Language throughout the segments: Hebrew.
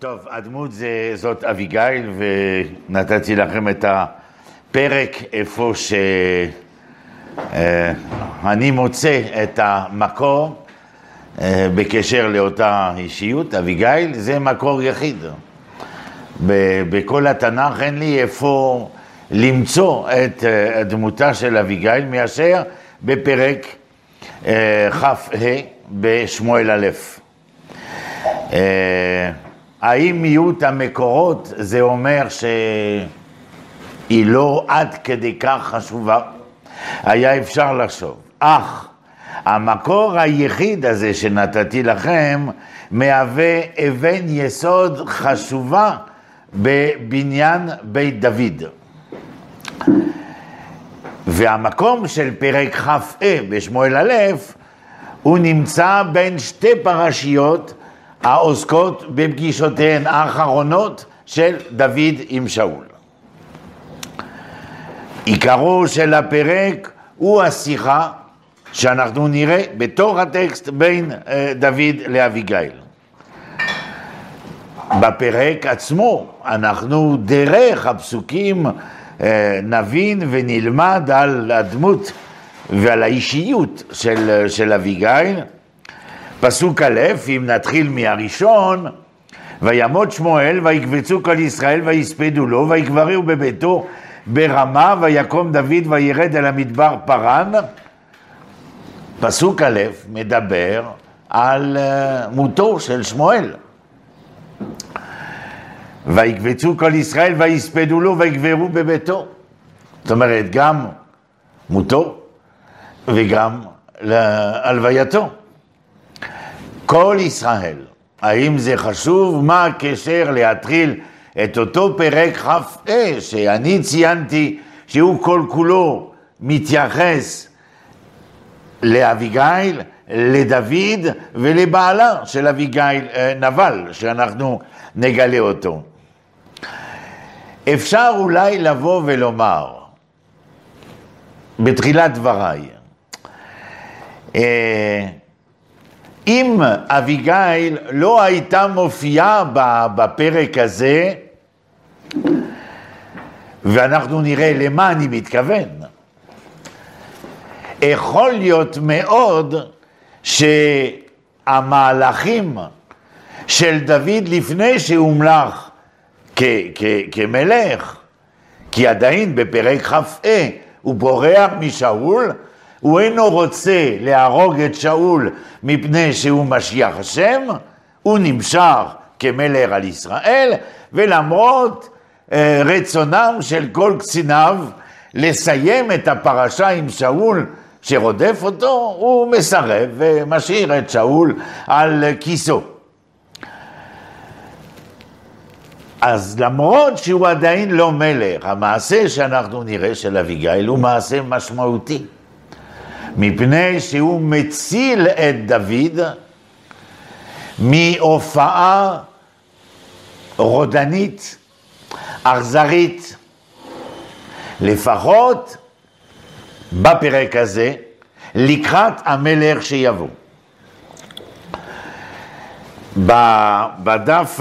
טוב, הדמות זה, זאת אביגיל, ונתתי לכם את הפרק איפה שאני אה, מוצא את המקור אה, בקשר לאותה אישיות, אביגיל, זה מקור יחיד. בכל התנ"ך אין לי איפה למצוא את אה, דמותה של אביגיל מאשר בפרק כ"ה בשמואל א'. האם מיעוט המקורות זה אומר שהיא לא עד כדי כך חשובה? היה אפשר לחשוב. אך המקור היחיד הזה שנתתי לכם מהווה אבן יסוד חשובה בבניין בית דוד. והמקום של פרק כ"ה בשמואל א' הוא נמצא בין שתי פרשיות העוסקות בפגישותיהן האחרונות של דוד עם שאול. עיקרו של הפרק הוא השיחה שאנחנו נראה בתוך הטקסט בין אה, דוד לאביגיל. בפרק עצמו אנחנו דרך הפסוקים אה, נבין ונלמד על הדמות ועל האישיות של, של אביגיל פסוק א', אם נתחיל מהראשון, וימות שמואל, ויקבצו כל ישראל, ויספדו לו, ויקברהו בביתו ברמה, ויקום דוד וירד אל המדבר פרן. פסוק א' מדבר על אה, מותו של שמואל. ויקבצו כל ישראל ויספדו לו ויקברו בביתו. זאת אומרת, גם מותו וגם להלווייתו. כל ישראל. האם זה חשוב? מה הקשר להתחיל את אותו פרק כ"ה שאני ציינתי שהוא כל כולו מתייחס לאביגיל, לדוד ולבעלה של אביגיל אה, נבל, שאנחנו נגלה אותו. אפשר אולי לבוא ולומר, בתחילת דבריי, אה, אם אביגיל לא הייתה מופיעה בפרק הזה, ואנחנו נראה למה אני מתכוון, יכול להיות מאוד שהמהלכים של דוד לפני שהומלך כמלך, כי עדיין בפרק כ"ה הוא בורח משאול, הוא אינו רוצה להרוג את שאול מפני שהוא משיח השם, הוא נמשך כמלך על ישראל, ולמרות אה, רצונם של כל קציניו לסיים את הפרשה עם שאול שרודף אותו, הוא מסרב ומשאיר את שאול על כיסו. אז למרות שהוא עדיין לא מלך, המעשה שאנחנו נראה של אביגיל הוא מעשה משמעותי. מפני שהוא מציל את דוד מהופעה רודנית, אכזרית, לפחות בפרק הזה, לקראת המלך שיבוא. בדף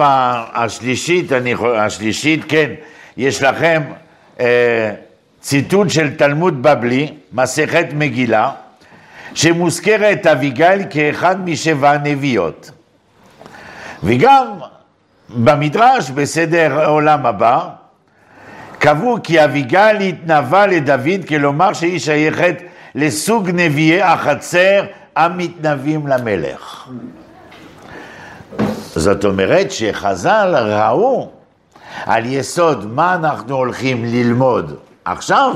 השלישית, אני, השלישית, כן, יש לכם אה, ציטוט של תלמוד בבלי, מסכת מגילה, שמוזכרת אביגיל כאחד משבע הנביאות. וגם במדרש, בסדר העולם הבא, קבעו כי אביגיל התנבא לדוד, כלומר שהיא שייכת לסוג נביאי החצר המתנבאים למלך. זאת אומרת שחז"ל ראו על יסוד מה אנחנו הולכים ללמוד עכשיו,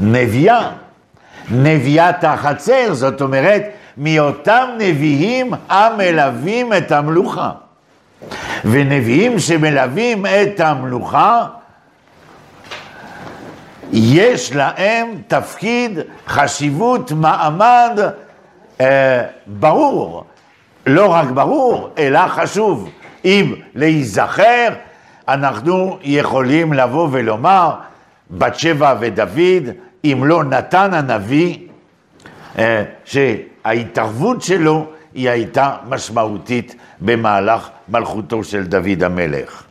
נביאה, נביאת החצר, זאת אומרת, מאותם נביאים המלווים את המלוכה. ונביאים שמלווים את המלוכה, יש להם תפקיד, חשיבות, מעמד אה, ברור, לא רק ברור, אלא חשוב. אם להיזכר, אנחנו יכולים לבוא ולומר, בת שבע ודוד, אם לא נתן הנביא, אה, שההתערבות שלו היא הייתה משמעותית במהלך מלכותו של דוד המלך.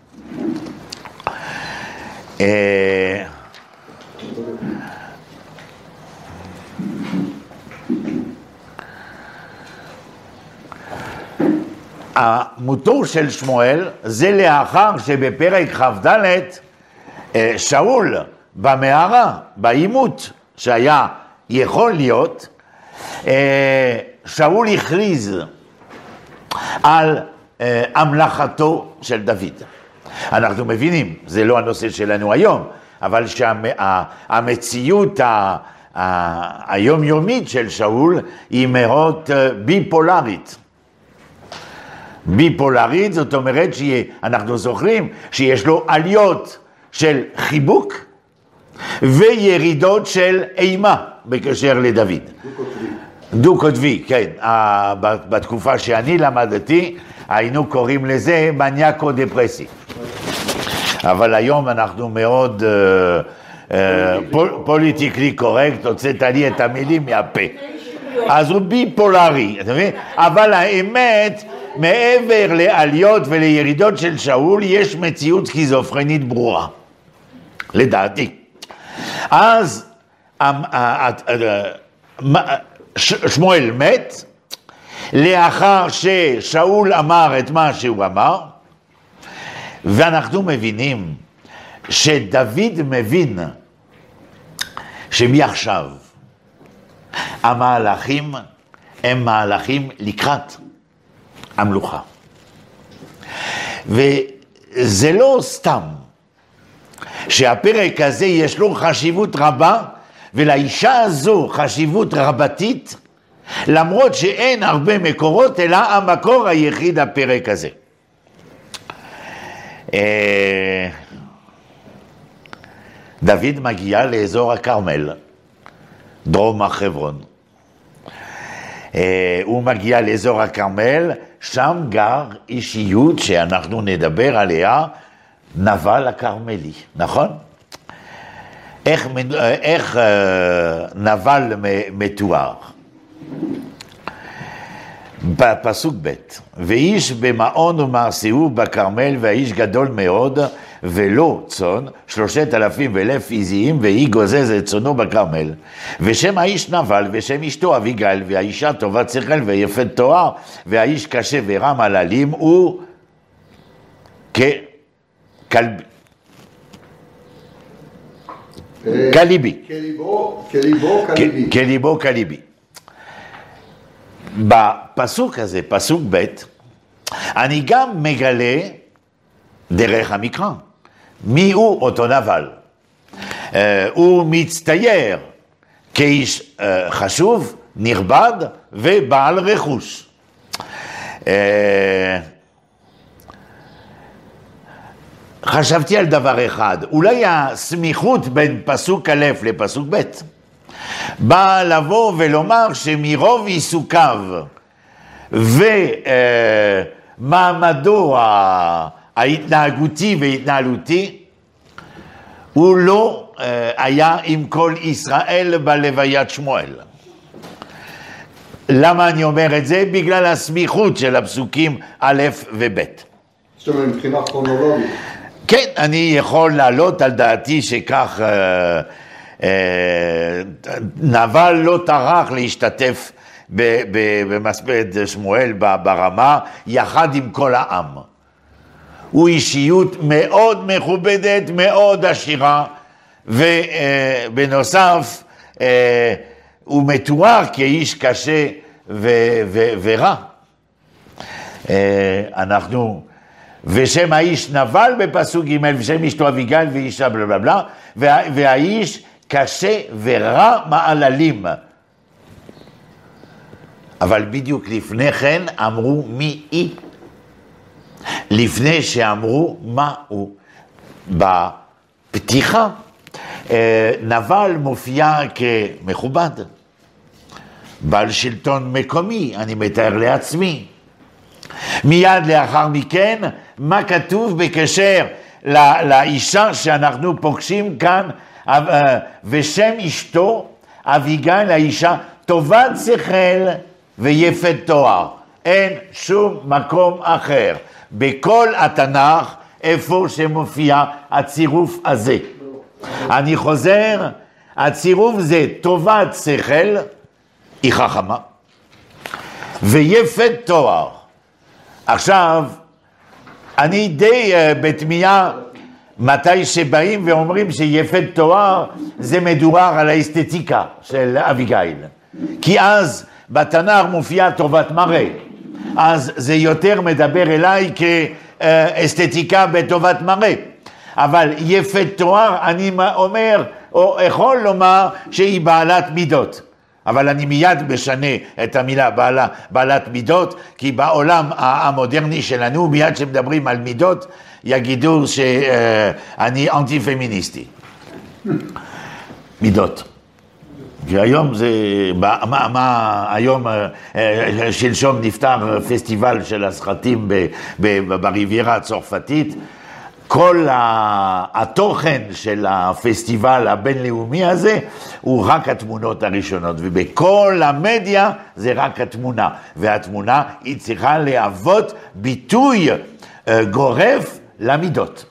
אה, המותו של שמואל זה לאחר שבפרק כ"ד אה, שאול במערה, בעימות שהיה יכול להיות, אה, שאול הכריז על אה, המלאכתו של דוד. אנחנו מבינים, זה לא הנושא שלנו היום, אבל שהמציאות היומיומית של שאול היא מאוד ביפולרית. ביפולרית, זאת אומרת שאנחנו זוכרים שיש לו עליות של חיבוק וירידות של אימה בקשר לדוד. דו-קוטבי, כן. בתקופה שאני למדתי, היינו קוראים לזה מניאקו דפרסי. אבל היום אנחנו מאוד uh, uh, פוליטיקלי קורקט, הוצאת לי את המילים מהפה. אז הוא ביפולרי, אתה מבין? אבל האמת... מעבר לעליות ולירידות של שאול, יש מציאות סכיזופרנית ברורה, לדעתי. אז אמ, שמואל מת, לאחר ששאול אמר את מה שהוא אמר, ואנחנו מבינים שדוד מבין שמעכשיו המהלכים הם מהלכים לקראת המלוכה. וזה לא סתם שהפרק הזה יש לו חשיבות רבה, ולאישה הזו חשיבות רבתית, למרות שאין הרבה מקורות, אלא המקור היחיד הפרק הזה. אה, דוד מגיע לאזור הכרמל, דרום החברון. אה, הוא מגיע לאזור הכרמל, שם גר אישיות שאנחנו נדבר עליה, נבל הכרמלי, נכון? איך, איך אה, נבל מתואר? בפסוק ב', ואיש במעון ומעשהו בכרמל, והאיש גדול מאוד, ולא צאן, שלושת אלפים ואלף עזיים, והיא גוזז את צאנו בכרמל. ושם האיש נבל, ושם אשתו אביגל, והאישה טובת שכל ויפת תואר, והאיש קשה ורם על עלים, הוא ככלבי. כליבי. כליבו כליבי. בפסוק הזה, פסוק ב', אני גם מגלה דרך המקרא. מי הוא אותו נבל? Uh, הוא מצטייר כאיש uh, חשוב, נכבד ובעל רכוש. Uh, חשבתי על דבר אחד, אולי הסמיכות בין פסוק א' לפסוק ב' בא לבוא ולומר שמרוב עיסוקיו ומעמדו ההתנהגותי וההתנהלותי, הוא לא אה, היה עם כל ישראל בלוויית שמואל. למה אני אומר את זה? בגלל הסמיכות של הפסוקים א' וב'. זאת אומרת, מבחינה כרונולוגית. כן, אני יכול להעלות על דעתי שכך אה, אה, נבל לא טרח להשתתף במספרת שמואל ברמה, יחד עם כל העם. הוא אישיות מאוד מכובדת, מאוד עשירה, ובנוסף אה, הוא מתואר כאיש קשה ורע. אה, אנחנו, ושם האיש נבל בפסוק ג' ושם אשתו אביגל ואישה בלה בלה בלה, וה, והאיש קשה ורע מעללים. אבל בדיוק לפני כן אמרו מי היא. לפני שאמרו מה הוא. בפתיחה אה, נבל מופיע כמכובד, בעל שלטון מקומי, אני מתאר לעצמי. מיד לאחר מכן, מה כתוב בקשר לאישה שאנחנו פוגשים כאן, אה, ושם אשתו, אביגיל האישה, טובת שכל ויפת תואר. אין שום מקום אחר. בכל התנ"ך, איפה שמופיע הצירוף הזה. אני חוזר, הצירוף זה טובת שכל, היא חכמה, ויפת תואר. עכשיו, אני די uh, בתמיהה מתי שבאים ואומרים שיפת תואר זה מדובר על האסתטיקה של אביגיל. כי אז בתנ"ך מופיעה טובת מראה. אז זה יותר מדבר אליי כאסתטיקה בטובת מראה. אבל יפת תואר, אני אומר, או יכול לומר שהיא בעלת מידות. אבל אני מיד משנה את המילה בעלה, בעלת מידות, כי בעולם המודרני שלנו, מיד כשמדברים על מידות, יגידו שאני אנטי פמיניסטי. מידות. כי היום זה, מה, מה, היום, אה, אה, שלשום נפתר פסטיבל של הסחטים בריביירה הצרפתית, כל התוכן של הפסטיבל הבינלאומי הזה הוא רק התמונות הראשונות, ובכל המדיה זה רק התמונה, והתמונה היא צריכה להוות ביטוי אה, גורף למידות,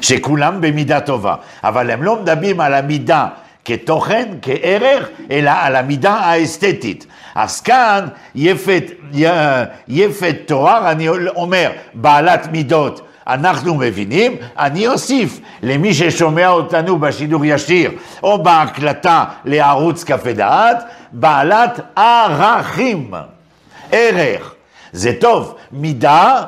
שכולם במידה טובה, אבל הם לא מדברים על המידה כתוכן, כערך, אלא על המידה האסתטית. אז כאן יפת, יפת תואר, אני אומר, בעלת מידות. אנחנו מבינים, אני אוסיף למי ששומע אותנו בשידור ישיר או בהקלטה לערוץ קפה דעת, בעלת ערכים, ערך. זה טוב, מידה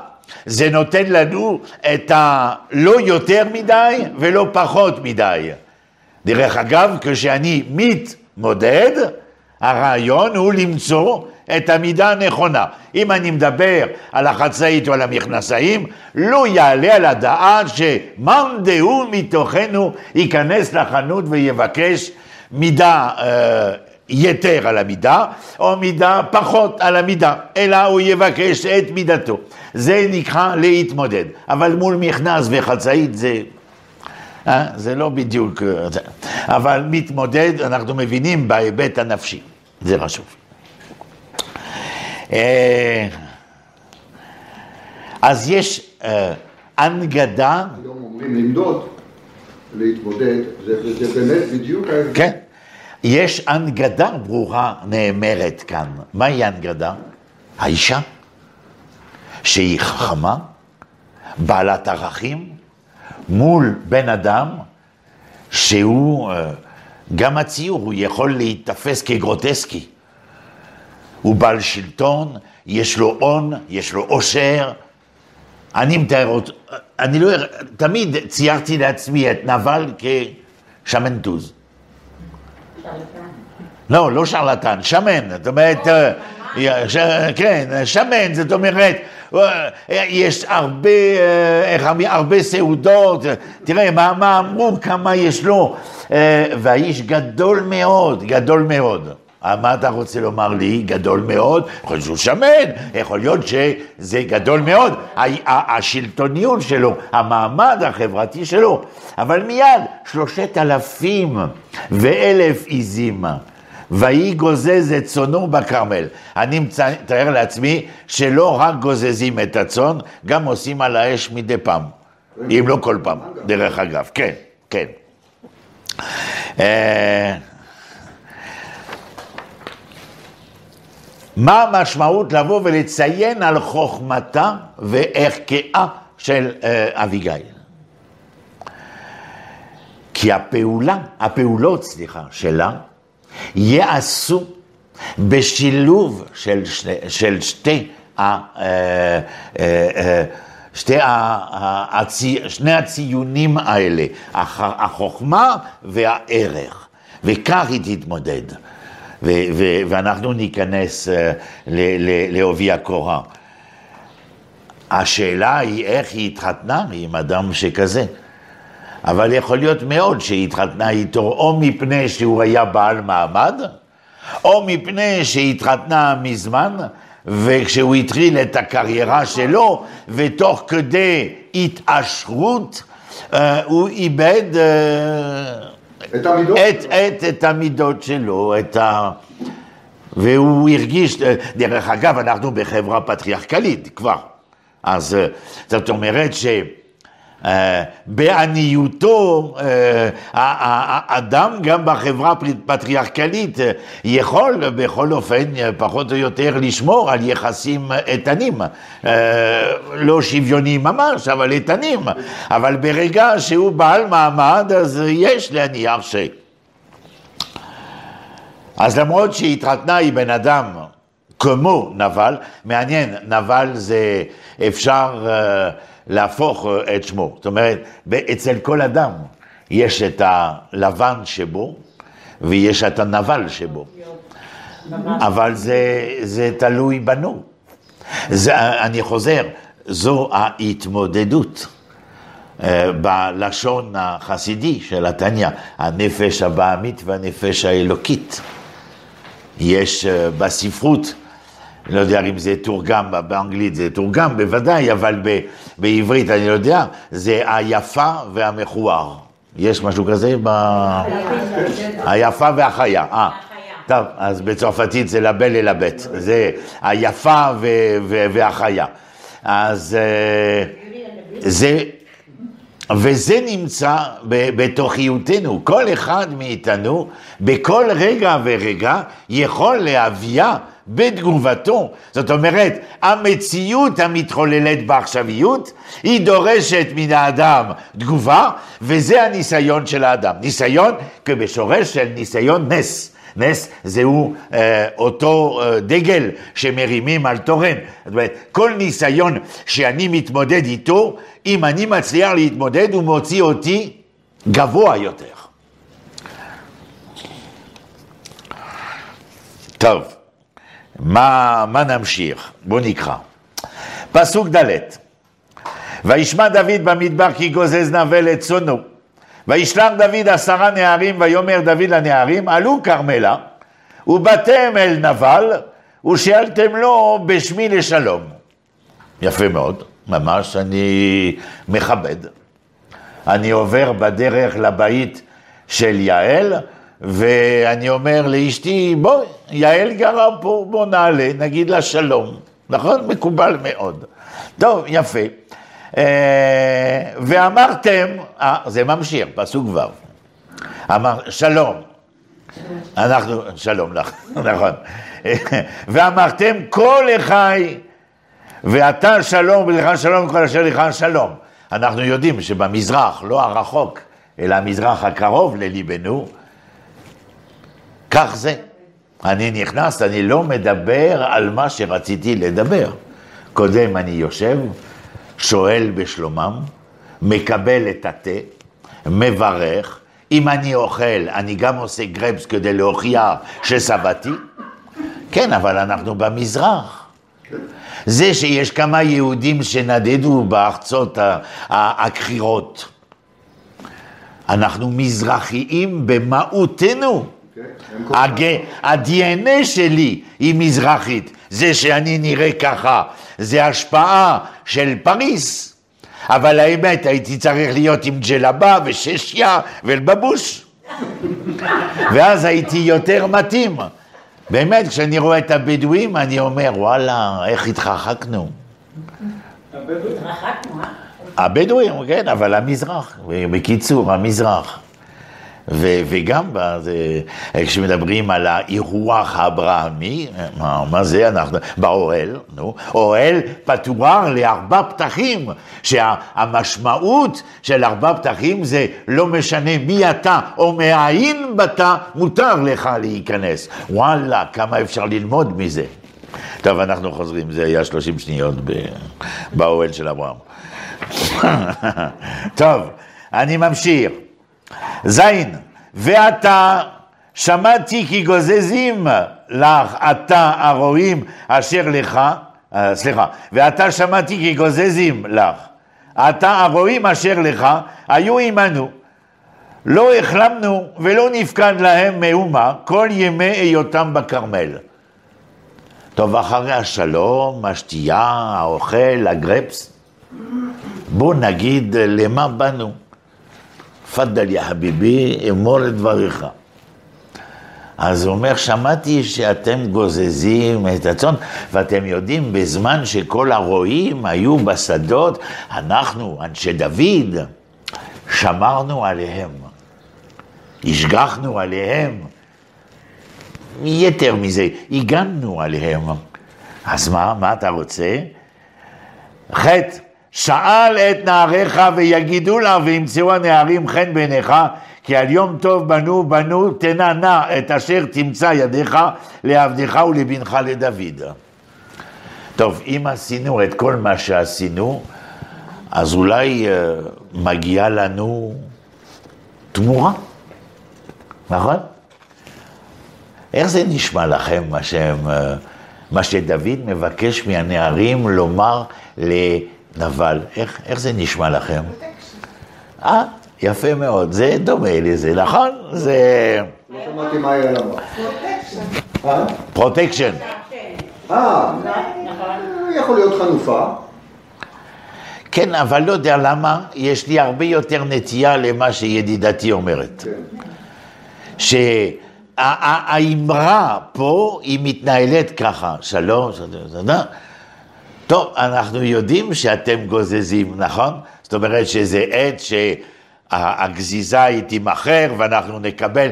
זה נותן לנו את הלא יותר מדי ולא פחות מדי. דרך אגב, כשאני מתמודד, הרעיון הוא למצוא את המידה הנכונה. אם אני מדבר על החצאית או על המכנסיים, לא יעלה על הדעת שמאן דהוא מתוכנו ייכנס לחנות ויבקש מידה אה, יתר על המידה, או מידה פחות על המידה, אלא הוא יבקש את מידתו. זה נקרא להתמודד. אבל מול מכנס וחצאית זה... אה? זה לא בדיוק... אה, אבל מתמודד, אנחנו מבינים בהיבט הנפשי. זה חשוב. אה, אז יש אה, הנגדה... היום אומרים למדוד, להתמודד, זה, זה באמת בדיוק ההבדל. כן. יש הנגדה ברורה נאמרת כאן. מהי הנגדה? האישה, שהיא חכמה, בעלת ערכים, מול בן אדם שהוא, אה, גם הציור, הוא יכול להיתפס כגרוטסקי. הוא בעל שלטון, יש לו הון, יש לו עושר. אני מתאר אותו, אני לא, תמיד ציירתי לעצמי את נבל כשמנטוז. לא, לא שרלטן, שמן, זאת אומרת, אה. כן, שמן, זאת אומרת, אה, יש הרבה, אה, הרבה סעודות, תראה, מה, מה אמרו, כמה יש לו, והאיש גדול מאוד, גדול מאוד. מה אתה רוצה לומר לי? גדול מאוד, יכול להיות שהוא שמן, יכול להיות שזה גדול מאוד, השלטוניות שלו, המעמד החברתי שלו, אבל מיד שלושת אלפים ואלף עיזים. ויהי גוזז את צונו בכרמל. אני מתאר לעצמי שלא רק גוזזים את הצאן, גם עושים על האש מדי פעם, אם לא כל פעם, דרך אגב, כן, כן. מה המשמעות לבוא ולציין על חוכמתה וערכאה של אה, אביגיל? כי הפעולה, הפעולות, סליחה, שלה, ייעשו בשילוב של, של שתי, ה, אה, אה, שתי הצי, שני הציונים האלה, החוכמה והערך, וכך היא תתמודד. ו- ו- ואנחנו ניכנס לעובי הקורה. השאלה היא איך היא התחתנה עם אדם שכזה. אבל יכול להיות מאוד שהיא התחתנה איתו או מפני שהוא היה בעל מעמד, או מפני שהיא התחתנה מזמן, וכשהוא התחיל את הקריירה שלו, ותוך כדי התעשרות, אה, הוא איבד אה, את המידות, את, את, את המידות שלו, את ה... והוא הרגיש, דרך אגב, אנחנו בחברה פטריארכלית כבר, אז זאת אומרת ש... אה, בעניותו, אה, האדם גם בחברה פטריארכלית אה, יכול בכל אופן פחות או יותר לשמור על יחסים איתנים, לא שוויוניים ממש, אבל איתנים, אבל ברגע שהוא בעל מעמד אז יש להניח ש... אז למרות שהתחתנה היא בן אדם כמו נבל, מעניין, נבל זה אפשר להפוך אה, את שמו. זאת אומרת, אצל כל אדם יש את הלבן שבו ויש את הנבל שבו. אבל זה, זה תלוי בנו. זה, אני חוזר, זו ההתמודדות. אה, בלשון החסידי של התניא, הנפש הבעמית והנפש האלוקית. יש אה, בספרות לא יודע אם זה תורגם, באנגלית זה תורגם בוודאי, אבל ב, בעברית אני לא יודע, זה היפה והמכוער. יש משהו כזה ב... היפה והחיה. אה, טוב, אז בצרפתית זה לבל ללבט, זה היפה והחיה. אז אה, זה, וזה נמצא בתוכיותנו. כל אחד מאיתנו, בכל רגע ורגע, יכול להביאה בתגובתו. זאת אומרת, המציאות המתחוללת בעכשוויות, היא דורשת מן האדם תגובה, וזה הניסיון של האדם. ניסיון כבשורש של ניסיון נס. נס זהו אה, אותו אה, דגל שמרימים על תורן. זאת אומרת, כל ניסיון שאני מתמודד איתו, אם אני מצליח להתמודד, הוא מוציא אותי גבוה יותר. טוב. מה, מה נמשיך? בואו נקרא. פסוק ד' וישמע דוד במדבר כי גוזז נבל את צונו. וישלח דוד עשרה נערים ויאמר דוד לנערים עלו כרמלה ובאתם אל נבל ושאלתם לו בשמי לשלום. יפה מאוד, ממש אני מכבד. אני עובר בדרך לבית של יעל ואני אומר לאשתי, בואי, יעל גרה פה, בוא נעלה, נגיד לה שלום. נכון? מקובל מאוד. טוב, יפה. אה, ואמרתם, אה, זה ממשיך, פסוק ו', אמר, שלום. אנחנו, שלום לך, נכון. ואמרתם, כל אחי, ואתה שלום ולך שלום וכל אשר לך שלום. אנחנו יודעים שבמזרח, לא הרחוק, אלא המזרח הקרוב לליבנו, כך זה. אני נכנס, אני לא מדבר על מה שרציתי לדבר. קודם אני יושב, שואל בשלומם, מקבל את התה, מברך, אם אני אוכל, אני גם עושה גרבס כדי להוכיח שסבתי. כן, אבל אנחנו במזרח. זה שיש כמה יהודים שנדדו בארצות הקרירות. אנחנו מזרחיים במהותנו. ה-DNA שלי היא מזרחית, זה שאני נראה ככה, זה השפעה של פריס, אבל האמת הייתי צריך להיות עם ג'לבה וששיה ולבבוש, ואז הייתי יותר מתאים. באמת, כשאני רואה את הבדואים, אני אומר, וואלה, איך התרחקנו. הבדואים, כן, אבל המזרח, בקיצור, המזרח. ו- וגם בזה, כשמדברים על האירוח האברהמי, מה, מה זה אנחנו, באוהל, נו, אוהל פתוח לארבע פתחים, שהמשמעות של ארבע פתחים זה לא משנה מי אתה או מאין באת, מותר לך להיכנס. וואלה, כמה אפשר ללמוד מזה. טוב, אנחנו חוזרים, זה היה 30 שניות באוהל של אברהם. טוב, אני ממשיך. זין, ועתה שמעתי כי גוזזים לך אתה הרועים אשר לך, אה, סליחה, ועתה שמעתי כי גוזזים לך, אתה הרועים אשר לך היו עמנו, לא החלמנו ולא נפקד להם מאומה כל ימי היותם בכרמל. טוב, אחרי השלום, השתייה, האוכל, הגרפס, בוא נגיד למה באנו. תפדל יא חביבי, אמור את דבריך. אז הוא אומר, שמעתי שאתם גוזזים את הצאן, ואתם יודעים, בזמן שכל הרועים היו בשדות, אנחנו, אנשי דוד, שמרנו עליהם, השגחנו עליהם, יתר מזה, הגנו עליהם. אז מה, מה אתה רוצה? חטא, שאל את נעריך ויגידו לה וימצאו הנערים חן בעיניך כי על יום טוב בנו בנו תנה נא את אשר תמצא ידיך לעבדך ולבנך לדוד. טוב, אם עשינו את כל מה שעשינו, אז אולי uh, מגיעה לנו תמורה, נכון? איך זה נשמע לכם, מה, שהם, אה, מה שדוד מבקש מהנערים לומר לנבל? איך, איך זה נשמע לכם? אה, יפה מאוד, זה דומה לזה, נכון? זה... לא שמעתי מה היה אמר. אה? protection. אה, יכול להיות חנופה. כן, אבל לא יודע למה, יש לי הרבה יותר נטייה למה שידידתי אומרת. כן. שהאמרה פה היא מתנהלת ככה, שלום, שלום, טוב, אנחנו יודעים שאתם גוזזים, נכון? זאת אומרת שזה עת שהגזיזה היא תימכר ואנחנו נקבל.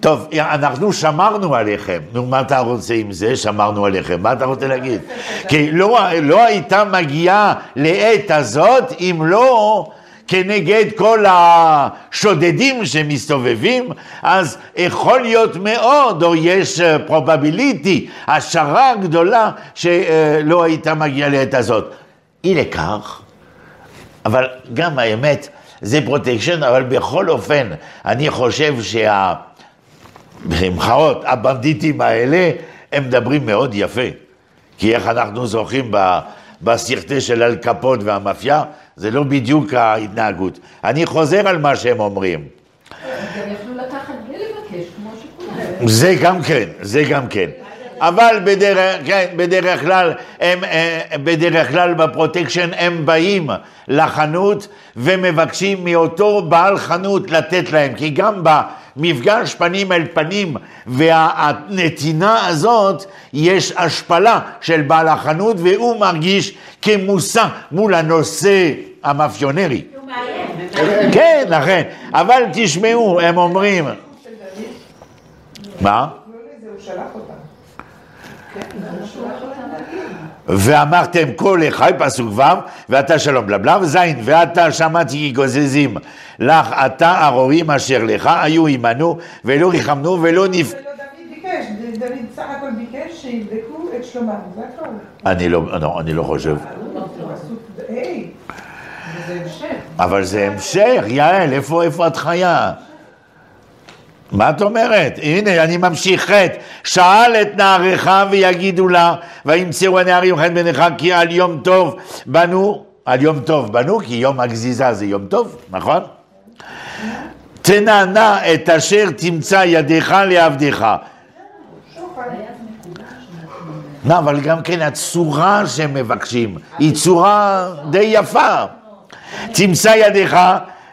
טוב, אנחנו שמרנו עליכם. נו, מה אתה רוצה עם זה? שמרנו עליכם. מה אתה רוצה להגיד? כי לא, לא הייתה מגיעה לעת הזאת אם לא כנגד כל השודדים שמסתובבים, אז יכול להיות מאוד, או יש probability, השערה גדולה שלא הייתה מגיעה לעת הזאת. אי לכך, אבל גם האמת, זה protection, אבל בכל אופן, אני חושב שה... במחאות, הבנדיטים האלה, הם מדברים מאוד יפה. כי איך אנחנו זוכים בסרטי של אל והמאפיה, זה לא בדיוק ההתנהגות. אני חוזר על מה שהם אומרים. זה גם כן, זה גם כן. אבל בדרך, כן, בדרך כלל, הם, אה, בדרך כלל בפרוטקשן הם באים לחנות ומבקשים מאותו בעל חנות לתת להם, כי גם במפגש פנים אל פנים והנתינה הזאת יש השפלה של בעל החנות והוא מרגיש כמושא מול הנושא המאפיונרי. כן, לכן, אבל תשמעו, הם אומרים, מה? הוא שלח אותם. ואמרתם כל אחי, פסוק ו', ואתה שלום בלבלב, ז', ואתה שמעתי כי גוזזים לך אתה הרועים אשר לך היו עמנו ולא ריחמנו ולא נפ... ולא דוד ביקש, דוד סך הכל ביקש שיבדקו את שלומם, זה הכל. אני לא, לא, אני לא חושב. אבל זה המשך, יעל, איפה את חיה? מה את אומרת? הנה, אני ממשיך חטא. שאל את נעריך ויגידו לה, וימצאו הנערים חן בעיניך, כי על יום טוב בנו, על יום טוב בנו, כי יום הגזיזה זה יום טוב, נכון? תנענע את אשר תמצא ידיך לעבדך. לא, אבל גם כן הצורה שהם מבקשים, היא צורה די יפה. תמצא ידיך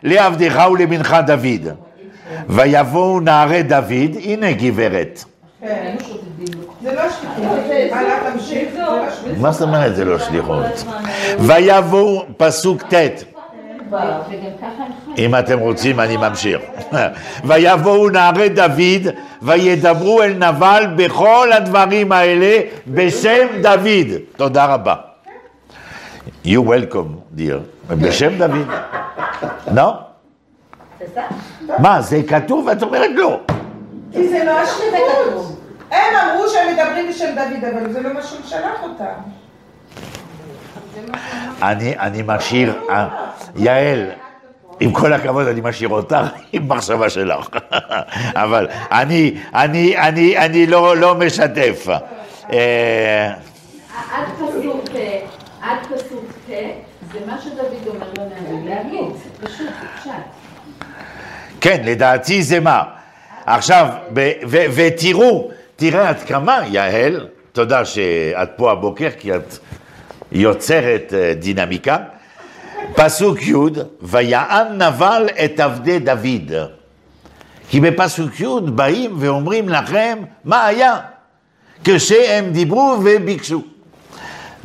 לעבדך ולבנך דוד. ויבואו נערי דוד, הנה גברת. לא לא. מה זאת אומרת זה לא שליחות? ויבואו, פסוק ט'. אם אתם רוצים אני ממשיך. ויבואו נערי דוד וידברו אל נבל בכל הדברים האלה בשם דוד. תודה רבה. You welcome, dear. בשם דוד. לא? מה, זה כתוב ואת אומרת לא. כי זה לא השליחות. הם אמרו שהם מדברים בשם דוד, אבל זה לא מה שהוא שלח אותם. אני, אני משאיר, אה, יעל, עם כל הכבוד, אני משאיר אותך עם מחשבה שלך. אבל אני, אני, אני, אני לא, לא משתף. אה, עד פסוק ט', עד פסוק ט', זה מה שדוד אומר לנביא להגיד, פשוט, פשט. כן, לדעתי זה מה. עכשיו, ב- ו- ותראו, תראה עד כמה, יעל, תודה שאת פה הבוקר, כי את יוצרת אה, דינמיקה. פסוק י', ויען נבל את עבדי דוד. כי בפסוק י' באים ואומרים לכם מה היה כשהם דיברו וביקשו.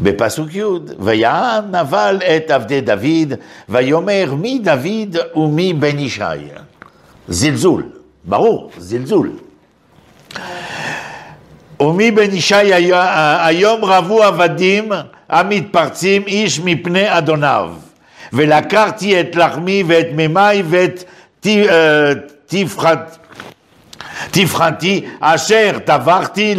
בפסוק י', ויען נבל את עבדי דוד, ויאמר מי דוד ומי בן ישי. זלזול, ברור, זלזול. ומי בן ישי היום רבו עבדים המתפרצים איש מפני אדוניו. ולקחתי את לחמי ואת מימי ואת אה, תפחתי אשר טבחתי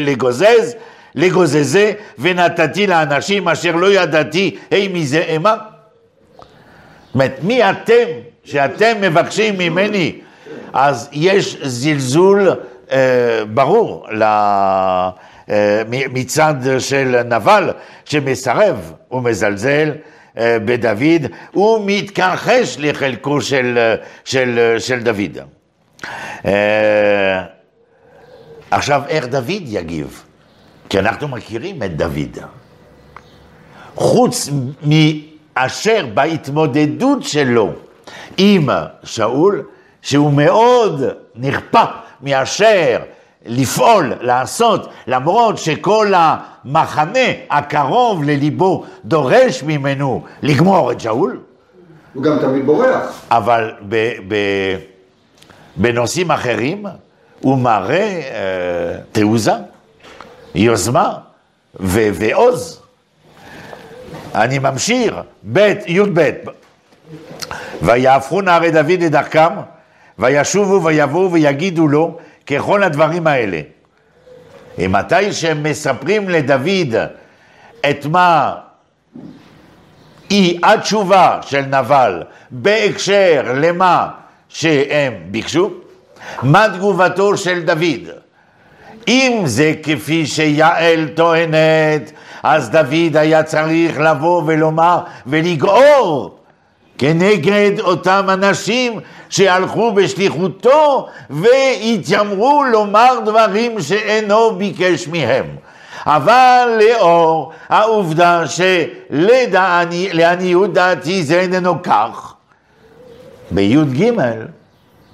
לגוזז, לגוזזה, ונתתי לאנשים אשר לא ידעתי, היי מי זה אמה? זאת אומרת, מי אתם שאתם מבקשים ממני? אז יש זלזול אה, ברור ל... אה, מצד של נבל שמסרב ומזלזל אה, בדוד, הוא מתכחש לחלקו של, של, של דוד. אה, עכשיו, איך דוד יגיב? כי אנחנו מכירים את דוד. חוץ מאשר בהתמודדות שלו עם שאול, שהוא מאוד נכפה מאשר לפעול, לעשות, למרות שכל המחנה הקרוב לליבו דורש ממנו לגמור את שאול. הוא גם תמיד בורח. אבל ב, ב, בנושאים אחרים הוא מראה אה, תעוזה, יוזמה ו, ועוז. אני ממשיך, ב' י"ב, ויהפכו נערי דוד לדרכם, וישובו ויבואו ויגידו לו, ככל הדברים האלה. מתי שהם מספרים לדוד את מה היא התשובה של נבל בהקשר למה שהם ביקשו, מה תגובתו של דוד? אם זה כפי שיעל טוענת, אז דוד היה צריך לבוא ולומר ולגעור כנגד אותם אנשים שהלכו בשליחותו והתיימרו לומר דברים שאינו ביקש מהם. אבל לאור העובדה שלעניות דעתי זה איננו כך, בי"ג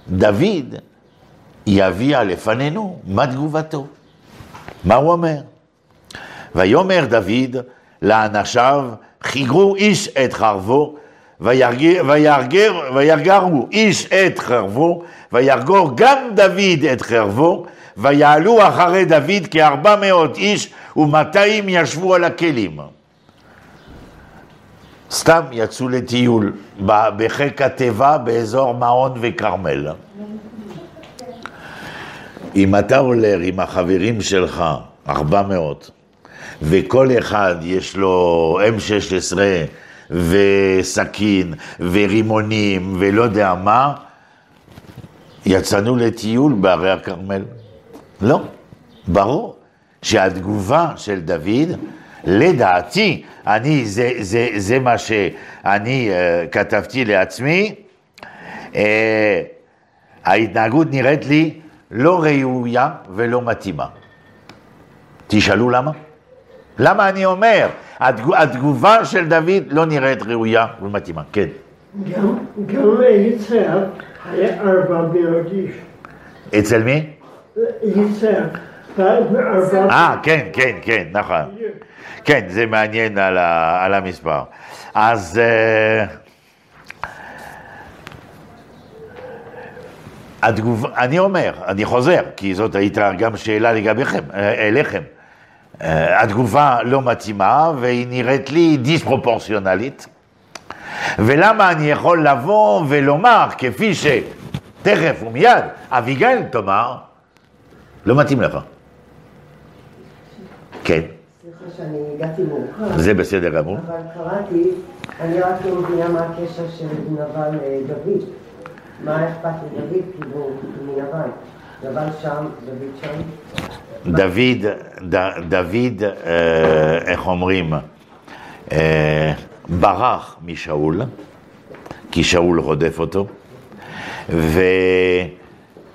דוד יביע לפנינו מה תגובתו, מה הוא אומר. ויאמר דוד לאנשיו, חיגרו איש את חרבו וירגרו איש את חרבו, וירגור גם דוד את חרבו, ויעלו אחרי דוד כארבע מאות איש, ומאתיים ישבו על הכלים. סתם יצאו לטיול בחיק התיבה באזור מעון וכרמל. אם אתה הולך עם החברים שלך, ארבע מאות, וכל אחד יש לו M16 וסכין ורימונים ולא יודע מה, יצאנו לטיול בערי הכרמל. לא, ברור שהתגובה של דוד, לדעתי, אני, זה, זה, זה מה שאני uh, כתבתי לעצמי, uh, ההתנהגות נראית לי לא ראויה ולא מתאימה. תשאלו למה? למה אני אומר? התגובה של דוד לא נראית ראויה ומתאימה. כן. גם, גם ליצחק היה ארבע מאות איש. אצל מי? יצחק. אה, כן, כן, כן, נכון. כן, זה מעניין על, ה, על המספר. אז... Uh, התגובה, אני אומר, אני חוזר, כי זאת הייתה גם שאלה לגביכם, אה, אליכם. אה, התגובה לא מתאימה והיא נראית לי דיספרופורציונלית. ולמה אני יכול לבוא ולומר, כפי שתכף ומיד אביגיל תאמר, לא מתאים לך. כן. סליחה שאני הגעתי מאוחר. זה בסדר גמור. אבל קראתי, אני רק לא מבינה מה הקשר של נבל לדוד. מה אכפת לדוד, כאילו, מנבל? נבל שם, דוד שם. דוד, ד, דוד, אה, איך אומרים, אה, ברח משאול, כי שאול רודף אותו,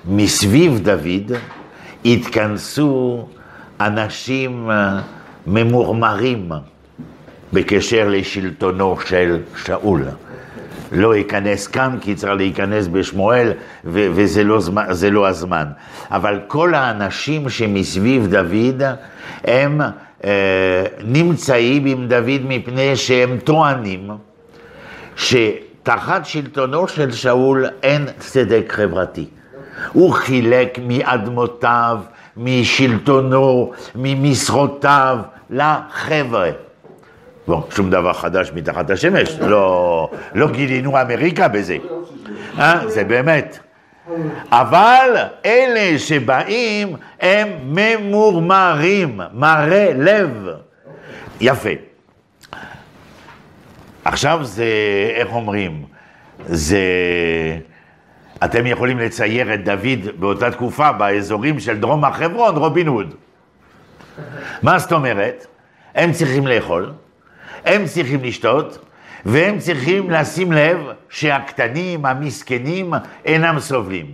ומסביב דוד התכנסו אנשים אה, ממורמרים בקשר לשלטונו של שאול. לא אכנס כאן, כי צריך להיכנס בשמואל, ו- וזה לא, זמן, לא הזמן. אבל כל האנשים שמסביב דוד, הם אה, נמצאים עם דוד מפני שהם טוענים שתחת שלטונו של שאול אין צדק חברתי. הוא חילק מאדמותיו, משלטונו, ממשרותיו, לחבר'ה. בוא, שום דבר חדש מתחת השמש, לא, לא גילינו אמריקה בזה, אה? זה באמת. אבל אלה שבאים הם ממורמרים, מראה לב. יפה. עכשיו זה, איך אומרים, זה... אתם יכולים לצייר את דוד באותה תקופה באזורים של דרום החברון, רובין הוד. מה זאת אומרת? הם צריכים לאכול, הם צריכים לשתות, והם צריכים לשים לב שהקטנים, המסכנים, אינם סובלים.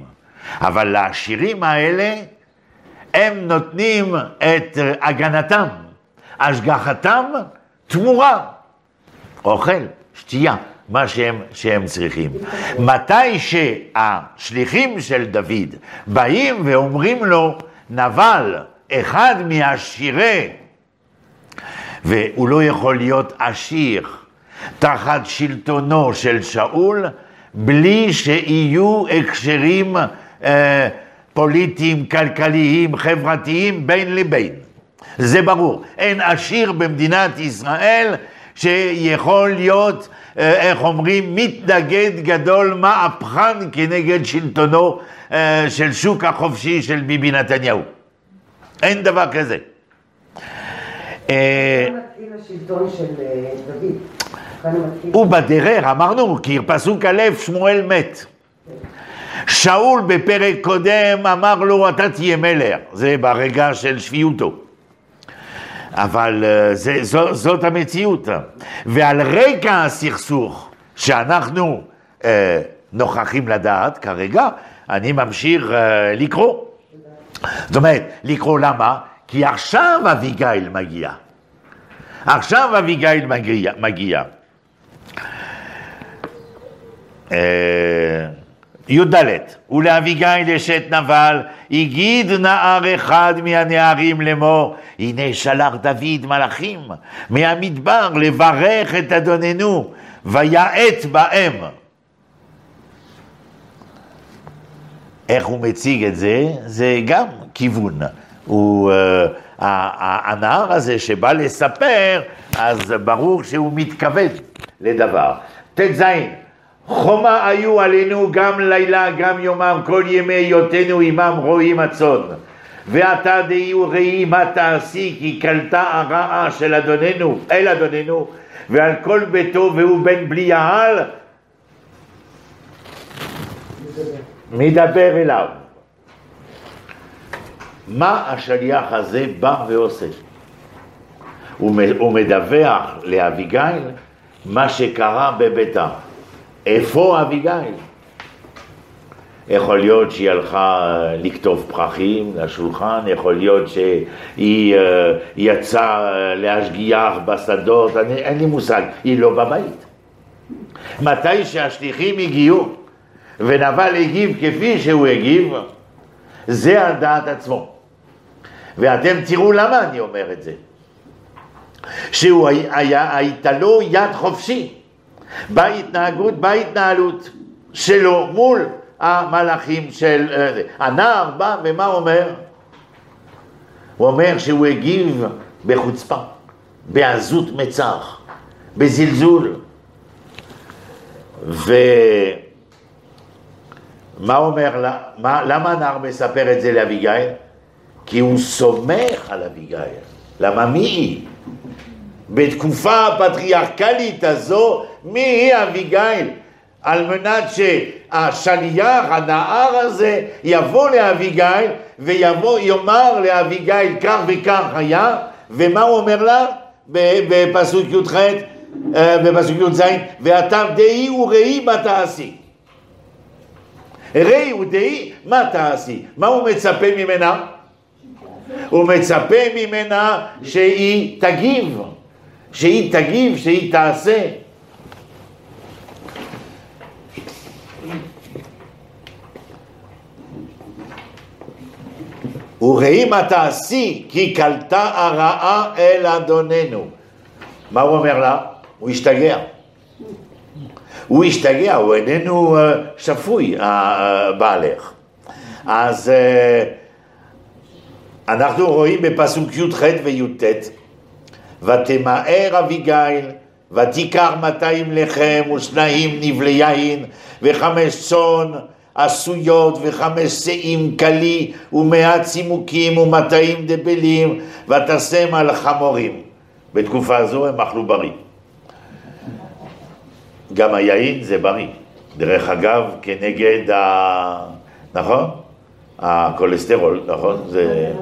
אבל לעשירים האלה, הם נותנים את הגנתם, השגחתם, תמורה. אוכל, שתייה, מה שהם, שהם צריכים. מתי שהשליחים של דוד באים ואומרים לו, נבל, אחד מעשירי, והוא לא יכול להיות עשיר תחת שלטונו של שאול, בלי שיהיו הקשרים אה, פוליטיים, כלכליים, חברתיים בין לבין. זה ברור. אין עשיר במדינת ישראל שיכול להיות, אה, איך אומרים, מתנגד גדול, מהפכן כנגד שלטונו אה, של שוק החופשי של ביבי נתניהו. אין דבר כזה. אה, כאן מתחיל השלטון של אה, דוד. כאן מתחיל... הוא בדרך, אמרנו, כי פסוק א', שמואל מת. שאול בפרק קודם אמר לו, אתה תהיה מלך, זה ברגע של שפיותו. אבל אה, זה, זו, זאת המציאות. ועל רקע הסכסוך שאנחנו אה, נוכחים לדעת כרגע, אני ממשיך אה, לקרוא. זאת אומרת, לקרוא למה? כי עכשיו אביגיל מגיע. עכשיו אביגיל מגיע. מגיע. אה, י"ד, ולאביגיל אשת נבל, הגיד נער אחד מהנערים לאמור, הנה שלח דוד מלאכים מהמדבר לברך את אדוננו, ויעט בהם. איך הוא מציג את זה? זה גם כיוון. הוא, uh, הנער הזה שבא לספר, אז ברור שהוא מתכוון לדבר. ט"ז חומה היו עלינו גם לילה גם יומם כל ימי היותנו עמם רועים הצאן. ועתה דהי וראי מה תעשי כי קלטה הרעה של אדוננו אל אדוננו ועל כל ביתו והוא בן בליעל מדבר אליו מה השליח הזה בא ועושה? הוא מדווח לאביגיל מה שקרה בביתה. איפה אביגיל? יכול להיות שהיא הלכה לכתוב פרחים לשולחן, יכול להיות שהיא אה, יצאה אה, להשגיח בשדות, אני, אין לי מושג, היא לא בבית. מתי שהשליחים הגיעו ונבל הגיב כפי שהוא הגיב, זה על דעת עצמו. ואתם תראו למה אני אומר את זה. שהוא היה, הייתה לו יד חופשי בהתנהגות, בהתנהלות שלו מול המלאכים של... אה, הנער בא ומה אומר? הוא אומר שהוא הגיב בחוצפה, בעזות מצח, בזלזול. ומה אומר למה הנער מספר את זה לאביגיל? כי הוא סומך על אביגיל. למה מי היא? בתקופה הפטריארכלית הזו, מי היא אביגיל? על מנת שהשליח, הנער הזה, יבוא לאביגיל ויבוא, יאמר לאביגיל כך וכך היה, ומה הוא אומר לה? בפסוק י"ח, אה, בפסוק י"ז, ואתה דהי וראי מה תעשי. ראי ודהי מה תעשי. מה הוא מצפה ממנה? הוא מצפה ממנה שהיא תגיב, שהיא תגיב, שהיא תעשה. וראי מה תעשי, כי קלטה הרעה אל אדוננו. מה הוא אומר לה? הוא השתגע. הוא השתגע, הוא איננו אה, שפוי, בעלך. אז אה, אנחנו רואים בפסוק י"ח וי"ט, ותמהר אביגיל, ותיקח 200 לחם ושניים נבלי יין, וחמש צאן עשויות, וחמש שאים קלי, ומאה צימוקים ומטעים דבלים, ותשם על חמורים. בתקופה הזו הם אכלו בריא. גם היין זה בריא. דרך אגב, כנגד ה... נכון? הכולסטרול, נכון? זה...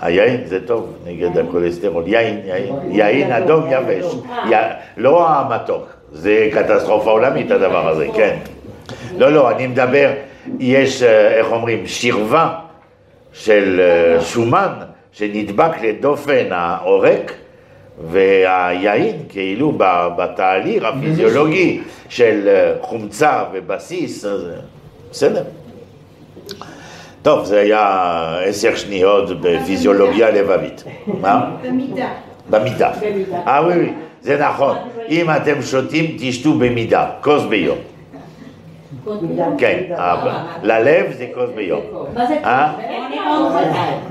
היין זה טוב נגד הכולסטרול. יין, יין, יין אדום יבש. לא המתוק, זה קטסטרופה עולמית הדבר הזה, כן. לא, לא, אני מדבר, יש, אה, איך אומרים, שכבה של אה, שומן שנדבק לדופן העורק, והיין כאילו בתהליך הפיזיולוגי של אה, חומצה ובסיס, בסדר. טוב, זה היה עשר שניות בפיזיולוגיה לבבית. מה? במידה. במידה. במידה. אה, oui, oui, זה נכון. אם אתם שותים, תשתו במידה, כוס ביום. כן, אה, ללב זה כוס ביום. מה זה אה? אני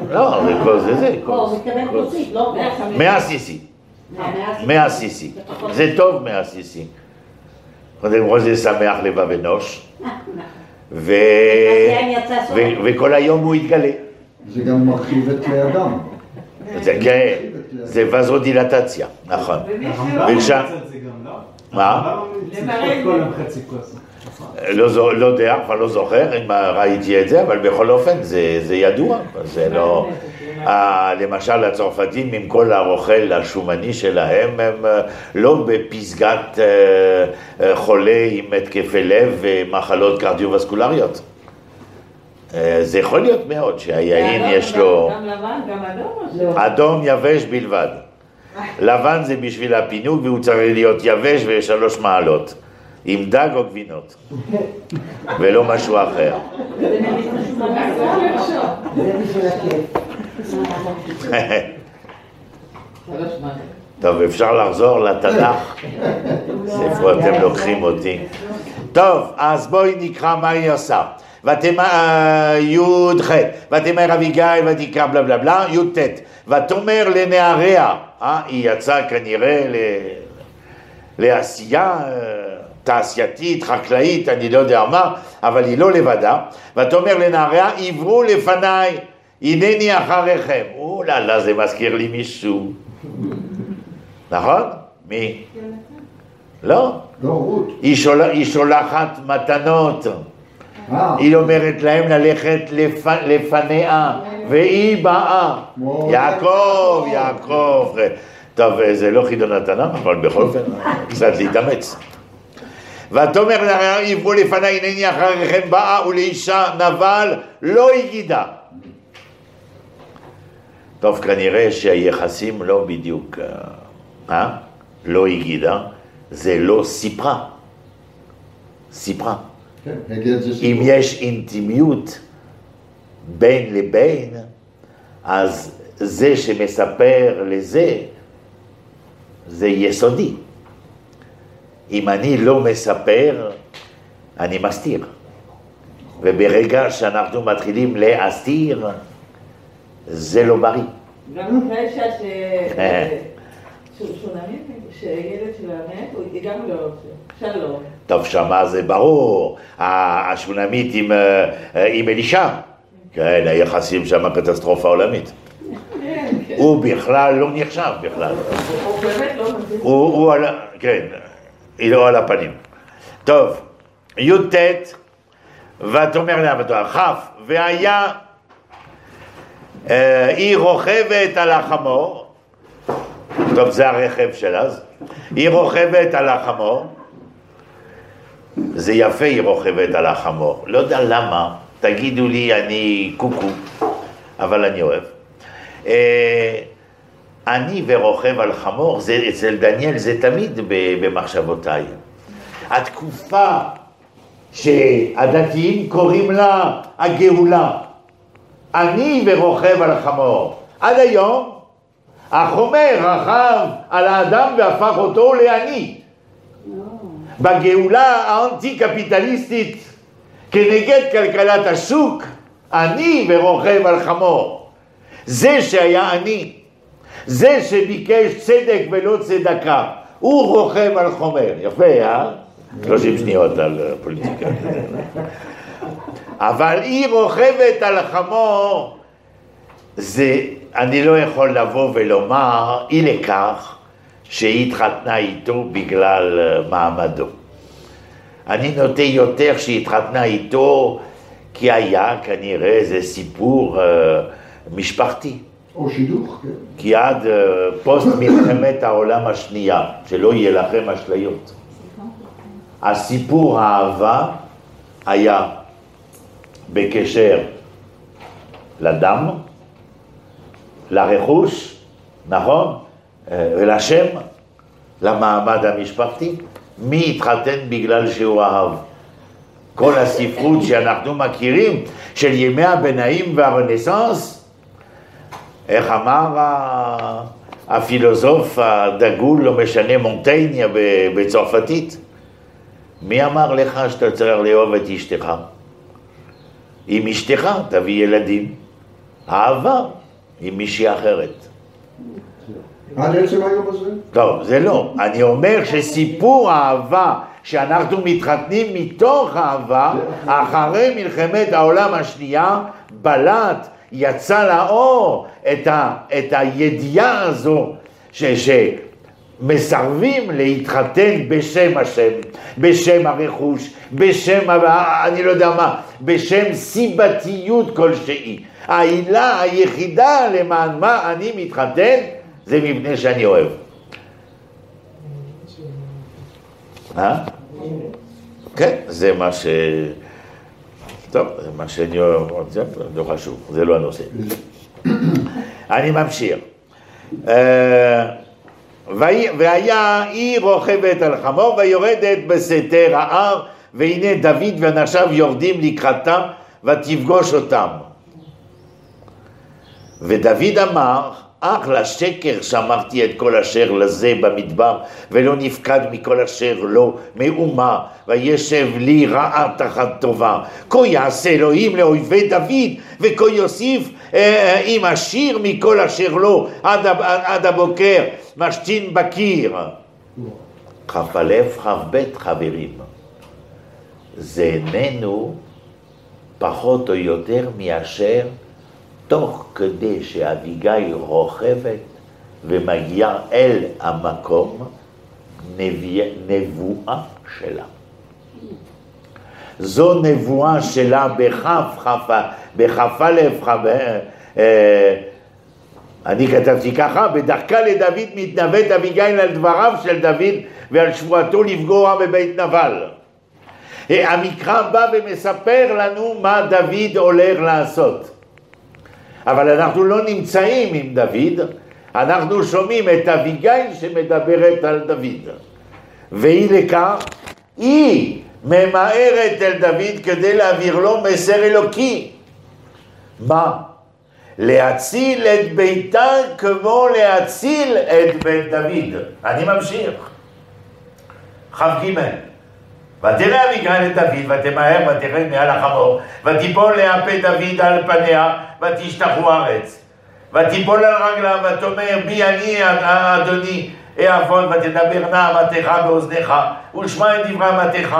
לא. לא, זה כוס, זה זה, לא, הוא כוס. מתכוון כוסית, לא 100 סיסי. 100 סיסי. זה טוב 100 סיסי. קודם כל זה שמח לבב אנוש. ו... ו- וכל היום הוא יתגלה. זה גם מרחיב את כלי הדם. זה כן, זה וזודילטציה, נכון. הרמב"ם ושם- ממליץ על זה גם, לא? מה? הרמב"ם ממליץ לשתות כל יום חצי כוס. לא, לא יודע, כבר לא זוכר אם ראיתי את זה, אבל בכל אופן זה ידוע, זה לא... אה, למשל הצרפתים עם כל הרוכל השומני שלהם הם אה, לא בפסגת אה, חולה עם התקפי לב ומחלות קרדיו-וסקולריות. זה יכול להיות מאוד שהיין יש לו גם לבן, גם אדום. אדום יבש בלבד. לבן זה בשביל הפינוק והוא צריך להיות יבש ושלוש מעלות. עם דג או גבינות. ולא משהו אחר. זה בשביל הכיף. טוב, אפשר לחזור לתנ"ך, איפה אתם לוקחים אותי. טוב, אז בואי נקרא מה היא עושה. ותאמר, י"ח, ותאמר אביגיל ותקרא בלה בלה בלה, י"ט, ותאמר לנעריה, אה, היא יצאה כנראה ל... לעשייה אה, תעשייתית, חקלאית, אני לא יודע מה, אבל היא לא לבדה, ותאמר לנעריה, עברו לפניי, הנני אחריכם. אוללה, זה מזכיר לי מישהו. נכון? מי? לא. לא, רות. היא, שול... היא שולחת מתנות. אה, היא אומרת להם ללכת לפ... לפניה, והיא באה. יעקב, יעקב. טוב, זה לא חידון התנ"ך, אבל בכל אופן, קצת להתאמץ. ותאמר לה, עברו לפניי, הנני אחריכם באה, ולאישה נבל לא הגידה. טוב, כנראה שהיחסים לא בדיוק, אה? אה? לא הגידה, זה לא סיפרה. סיפרה. כן, אם. יש אינטימיות בין לבין, אז זה שמספר לזה, זה יסודי. אם אני לא מספר, אני מסתיר. וברגע שאנחנו מתחילים להסתיר, זה לא בריא. גם אחרי ש... אה. שונמית, שילד שלה מת, גם לא רוצה. שלום. טוב, שמה זה ברור, השונמית עם, אה, אה, עם אלישע, כן, היחסים שם קטסטרופה עולמית. הוא בכלל לא נחשב בכלל. הוא באמת לא מבין. הוא, על, כן, היא לא על הפנים. טוב, י"ט, ותאמר לה בתואר כ', והיה, היא רוכבת על החמור, טוב, זה הרכב שלה. היא רוכבת על החמור, זה יפה, היא רוכבת על החמור. לא יודע למה, תגידו לי, אני קוקו, אבל אני אוהב. אה, אני ורוכב על חמור, זה, אצל דניאל זה תמיד במחשבותיי. התקופה שהדתיים קוראים לה הגאולה. אני ורוכב על החמור. עד היום החומר רכב על האדם והפך אותו לעני. בגאולה האנטי-קפיטליסטית כנגד כלכלת השוק, אני ורוכב על חמור. זה שהיה אני, זה שביקש צדק ולא צדקה, הוא רוכב על חומר. יפה, אה? 30 שניות על אה, פוליטיקה. אבל היא רוכבת על חמור, זה, אני לא יכול לבוא ולומר, אי לכך שהיא התחתנה איתו בגלל אה, מעמדו. אני נוטה יותר שהיא התחתנה איתו כי היה כנראה איזה סיפור אה, משפחתי. או שידוך, כן. כי עד אה, פוסט מלחמת העולם השנייה, שלא יהיה לכם אשליות. הסיפור האהבה היה בקשר לדם, לרכוש, נכון? אה, ולשם, למעמד המשפחתי. מי התחתן בגלל שהוא אהב? כל הספרות שאנחנו מכירים של ימי הביניים והרנסאנס, איך אמר הפילוסוף הדגול, לא משנה, מונטייניה ב- בצרפתית? מי אמר לך שאתה צריך לאהוב את אשתך? עם אשתך תביא ילדים. אהבה עם מישהי אחרת. עד עצם היום הזה? טוב, זה לא. אני אומר שסיפור האהבה שאנחנו מתחתנים מתוך אהבה, אחרי מלחמת העולם השנייה, בלט, יצא לאור את, ה, את הידיעה הזו ש, שמסרבים להתחתן בשם השם, בשם הרכוש, בשם, אני לא יודע מה, בשם סיבתיות כלשהי. העילה היחידה למען מה אני מתחתן זה מפני שאני אוהב. אה? כן, זה מה ש... טוב, זה מה שאני אוהב, זה לא חשוב, זה לא הנושא. אני ממשיך. והיה היא רוכבת על חמור ויורדת בסתר ההר והנה דוד ואנשיו יורדים לקראתם ותפגוש אותם. ודוד אמר, אך לשקר שמרתי את כל אשר לזה במדבר, ולא נפקד מכל אשר לו מאומה, וישב לי רעה תחת טובה. כה יעשה אלוהים לאויבי דוד, וכה יוסיף אה, עם השיר מכל אשר לו עד, הב- עד הבוקר, משתין בקיר. כ"א כ"ב חברים, זה איננו פחות או יותר מאשר תוך כדי שאביגיל רוכבת ומגיעה אל המקום, נבואה שלה. זו נבואה שלה בכף כף, בכ"א כ"א, אה, אני כתבתי ככה, בדרכה לדוד מתנווט אביגיל על דבריו של דוד ועל שבועתו לפגוע בבית נבל. אה, המקרא בא ומספר לנו מה דוד הולך לעשות. אבל אנחנו לא נמצאים עם דוד, אנחנו שומעים את אביגיל שמדברת על דוד. והיא לכך, היא ממהרת אל דוד כדי להעביר לו מסר אלוקי. מה? להציל את ביתה כמו להציל את בית דוד. אני ממשיך. כ"ג ותראה אביגיל את דוד, ותמהר ותרד מעל החמור, ותיפול לאפה דוד על פניה, ותשתחו ארץ. ותיפול על רגליו, ותאמר בי אני אדוני אעבוד, ותדבר נעמתך באוזניך, ולשמע את דברי אמתך.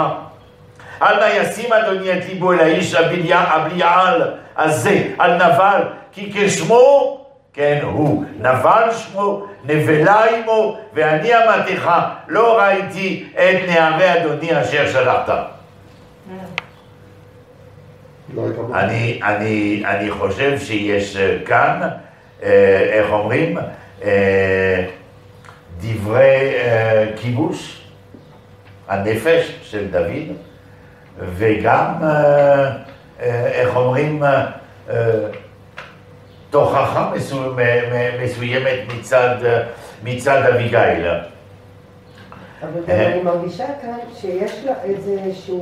אל נא ישים אדוני את ליבו אל האיש הבליה- הבליעל הזה, על נבל, כי כשמו כן הוא, נבל שמו, נבלה עמו, ואני אמתך, לא ראיתי את נערי אדוני אשר שלחת. לא. אני, אני, אני חושב שיש אה, כאן, אה, איך אומרים, אה, דברי כיבוש, הנפש של דוד, וגם, איך אומרים, תוכחה מסוימת מצד, אה, מצד אביגיל. אבל גם אה. אני מרגישה כאן שיש לה איזושהי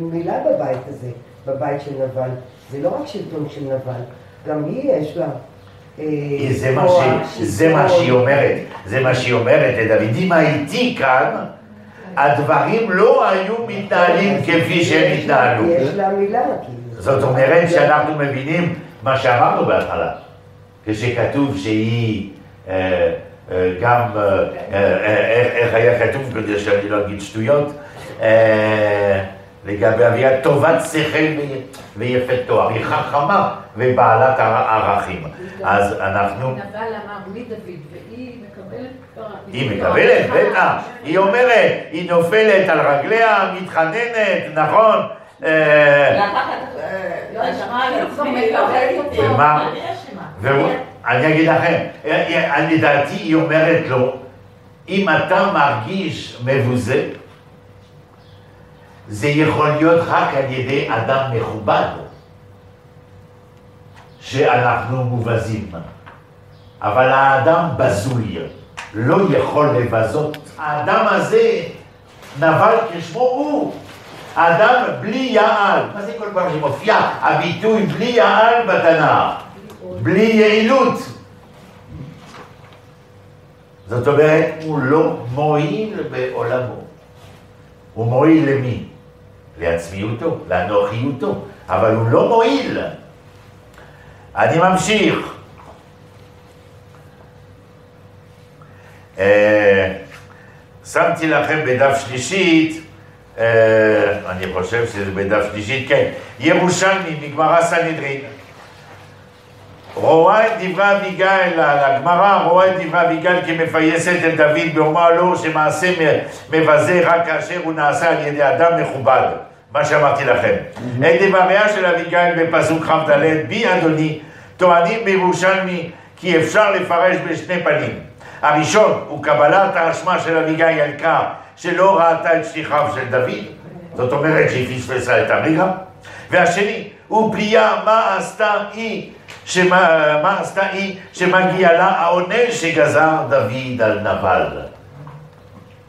מילה בבית הזה, בבית של נבל. זה לא רק שלטון של נבל, גם היא יש לה אה, זה מה, ש... זה מה. שהיא אומרת, זה מה שהיא אומרת לדוד. אם הייתי כאן, הדברים לא היו מתנהלים כפי שהם התנהלו. יש לה מילה, כאילו. זאת אומרת שאנחנו מבינים מה שאמרנו בהתחלה, כשכתוב שהיא אה, אה, גם, אה, איך היה כתוב, כדי שאני לא אגיד שטויות, לגבי אביה, טובת שכל וי- ויפת תואר, היא חכמה ובעלת ער- ערכים. אז אנחנו, נבל אמר מדוד, והיא מקבלת כבר... היא מקבלת, בטח, היא אומרת, היא נופלת על רגליה, מתחננת, נכון? אני אגיד לכם, אה, אה, לדעתי היא אומרת לו, אם אתה מרגיש מבוזה, זה יכול להיות רק על ידי אדם מכובד, שאנחנו מובזים. אבל האדם בזוי, לא יכול לבזות. האדם הזה נבל כשמו הוא. האדם בלי יעל, מה זה כל פעם שמופיע הביטוי בלי יעל בתנ"ך? בלי יעילות. זאת אומרת, הוא לא מועיל בעולמו. הוא מועיל למי? לעצמיותו, לאנוכיותו, אבל הוא לא מועיל. אני ממשיך. אה, שמתי לכם בדף שלישית, אני חושב שזה בדף שלישית, כן, ירושלמי מגמרא סנהדרין. רואה את דברי אביגיל, הגמרא רואה את דברי אביגיל כמפייסת את דוד באומר לו שמעשה מבזה רק כאשר הוא נעשה על ידי אדם מכובד, מה שאמרתי לכם. את דבריה של אביגיל בפסוק כ"ד, בי אדוני, טוענים בירושלמי כי אפשר לפרש בשני פנים. הראשון הוא קבלת האשמה של אביגיל על כך שלא ראתה את שליחיו של דוד, זאת אומרת שהיא פספסה את הרגע. והשני הוא פליאה מה עשתה היא, שמה, מה עשתה היא שמגיע לה העונש שגזר דוד על נבל.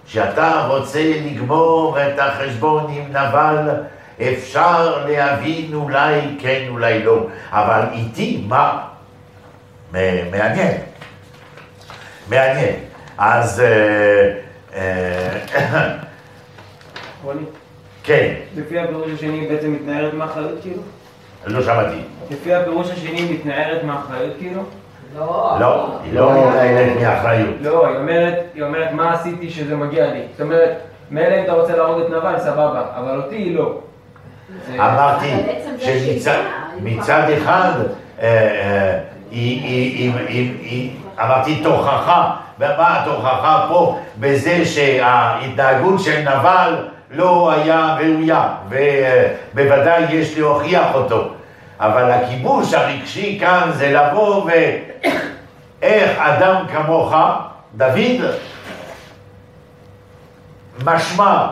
כשאתה רוצה לגמור את החשבון עם נבל, אפשר להבין אולי כן, אולי לא, אבל איתי מה? מעניין. מעניין. אז... אה, רוני, כן, לפי הפירוש השני בעצם מתנערת מאחריות כאילו? לא שמעתי. לפי הפירוש השני מתנערת מאחריות כאילו? לא. לא, היא לא מתנהלת מאחריות. לא, היא אומרת, היא אומרת מה עשיתי שזה מגיע לי. זאת אומרת, מילא אם אתה רוצה להרוג את נבל, סבבה, אבל אותי היא לא. אמרתי שמצד אחד, אה, אה, אמרתי תוכחה, ומה התוכחה פה? בזה שההתנהגות של נבל לא היה ראויה, ובוודאי יש להוכיח אותו. אבל הכיבוש הרגשי כאן זה לבוא ואיך אדם כמוך, דוד, משמע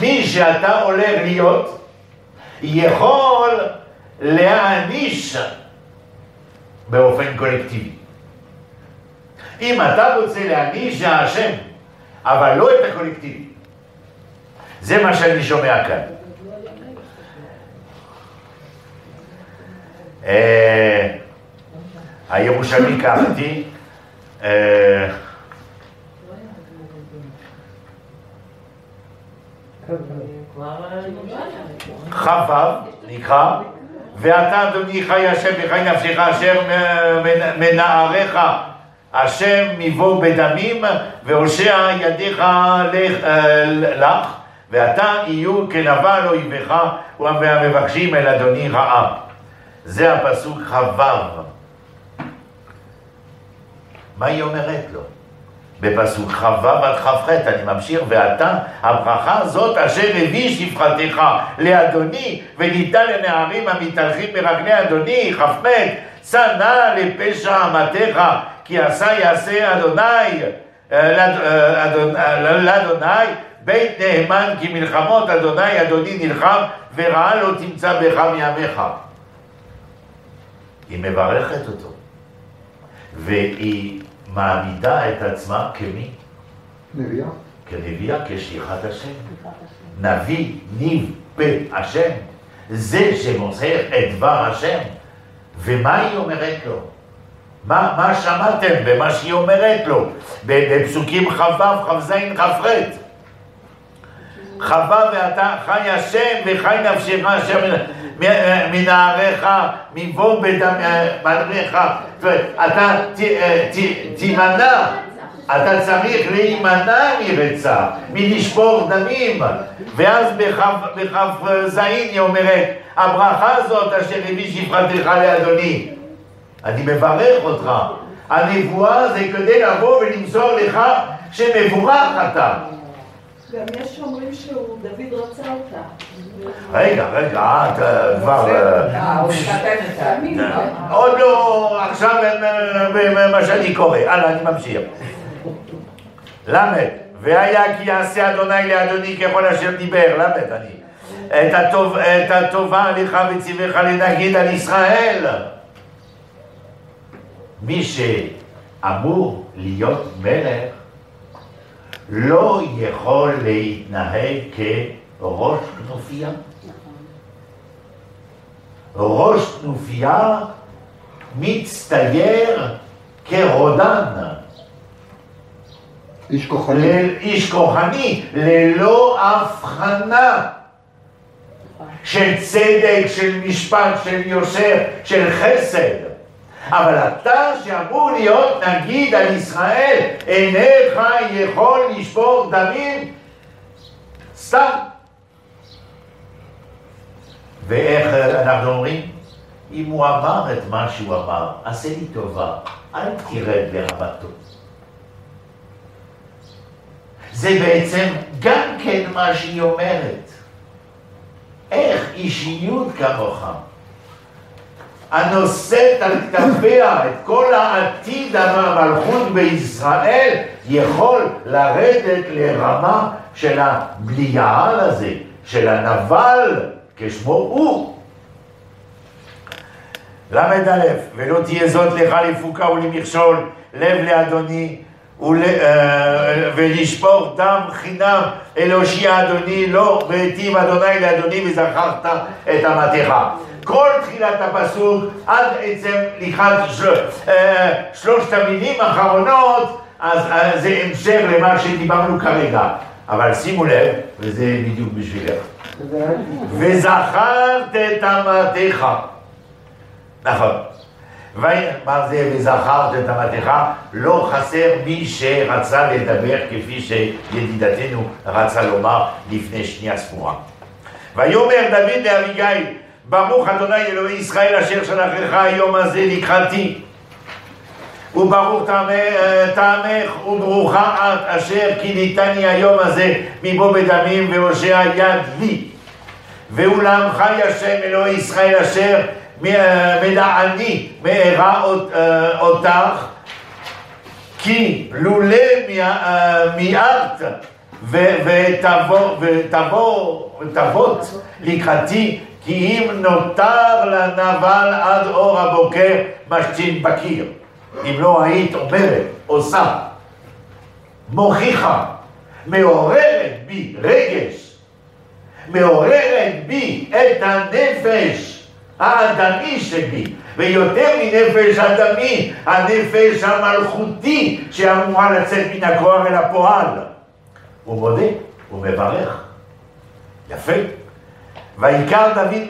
מי שאתה הולך להיות, יכול להעניש באופן קולקטיבי. אם אתה רוצה להעניש, זה האשם, אבל לא את הקולקטיבי. זה מה שאני שומע כאן. אה, הירושלמי קראתי, אה, כ"ו נקרא, ואתה אדוני חי השם וחי נפשך אשר מנעריך השם מבוא בדמים והושע ידיך לך, אה, ואתה יהיו כנבל אויביך והמבקשים אל אדוני רעה. זה הפסוק כ"ו. מה היא אומרת לו? בפסוק כ"ו עד כ"ח, אני ממשיך, ואתה, הברכה הזאת אשר הביא שפחתך לאדוני, וניתן לנערים המתהלכים ברגלי אדוני, כ"ב, צנע לפשע אמתך, כי עשה יעשה אדוני, אה, אה, אדון- אה, לאדוני, בית נאמן כי מלחמות אדוני אדוני נלחם, ורעה לא תמצא בך מימיך. היא מברכת אותו. והיא מעמידה את עצמה כמי? נביאה. כנביאה, כשליחת השם. נביא, ניב, פה השם, זה שמוסר את דבר השם. ומה היא אומרת לו? מה, מה שמעתם במה שהיא אומרת לו בפסוקים כ"ו, כ"ז, כ"ח? חווה ואתה חי השם וחי נפשך אשר מנעריך, מבוא בדמך. אתה אה, תימנע, אתה צריך להימנע מרצח, מלשבור דמים. ואז בכ"ז היא אומרת, הברכה הזאת אשר הביא שפחתך לאדוני. אני מברך אותך. הנבואה זה כדי לבוא ולמסור לך שמבורך אתה. גם יש שאומרים שהוא, דוד רצה אותה. רגע, רגע, את אה, כבר... אה, אה, עוד לא, עכשיו מה שאני קורא. הלאה, אני ממשיך. למד, והיה כי יעשה אדוני לאדוני ככל אשר דיבר, למד אני. את, הטוב, את הטובה עליך וציווך לנגיד על ישראל. מי שאמור להיות מלך לא יכול להתנהג כראש כנופיה. ראש כנופיה מצטייר כרודן. איש כוחני. איש כוחני, ללא הבחנה של צדק, של משפט, של יושר, של חסד. אבל אתה שאמור להיות נגיד על ישראל, אינך יכול לשבור דמים סתם. ואיך אנחנו אומרים? אם הוא אמר את מה שהוא אמר, עשה לי טובה, אל תרד לרמתו. זה בעצם גם כן מה שהיא אומרת. איך אישיות כמוך הנושאת על כתפיה את כל העתיד המלכות בישראל, יכול לרדת לרמה של הבליעל הזה, של כשמו הוא. ל"א, ולא תהיה זאת לך לפוקה ולמכשול, לב לאדוני ול, אה, ולשפוך דם חינם אל הושיע אדוני לא והיטיב אדוני לאדוני וזכרת את אמתך. כל תחילת הפסוק עד עצם לקראת של, אה, שלושת המילים האחרונות, אז אה, זה המשך למה שדיברנו כרגע. אבל שימו לב, וזה בדיוק בשבילך. וזכרת את אמתך. נכון. מה זה וזכרת את אמתך? לא חסר מי שרצה לדבר כפי שידידתנו רצה לומר לפני שנייה ספורה. ויאמר דוד לאביגיל ברוך אדוני אלוהי ישראל אשר שלחך היום הזה לקראתי וברוך טעמך וברוכה את אשר כיניתני היום הזה מבוא בדמים והושע יד לי. ואולם חי השם אלוהי ישראל אשר מלעני מארע אותך כי לולא מיערת ותבוא לקראתי כי אם נותר לנבל עד אור הבוקר משצ'ין בקיר. אם לא היית אומרת, עושה, מוכיחה, מעוררת בי רגש, מעוררת בי את הנפש האדמי שבי, ויותר מנפש אדמי, הנפש המלכותי שאמורה לצאת מן הכוח אל הפועל. הוא מודה, הוא מברך. יפה. ויקר דוד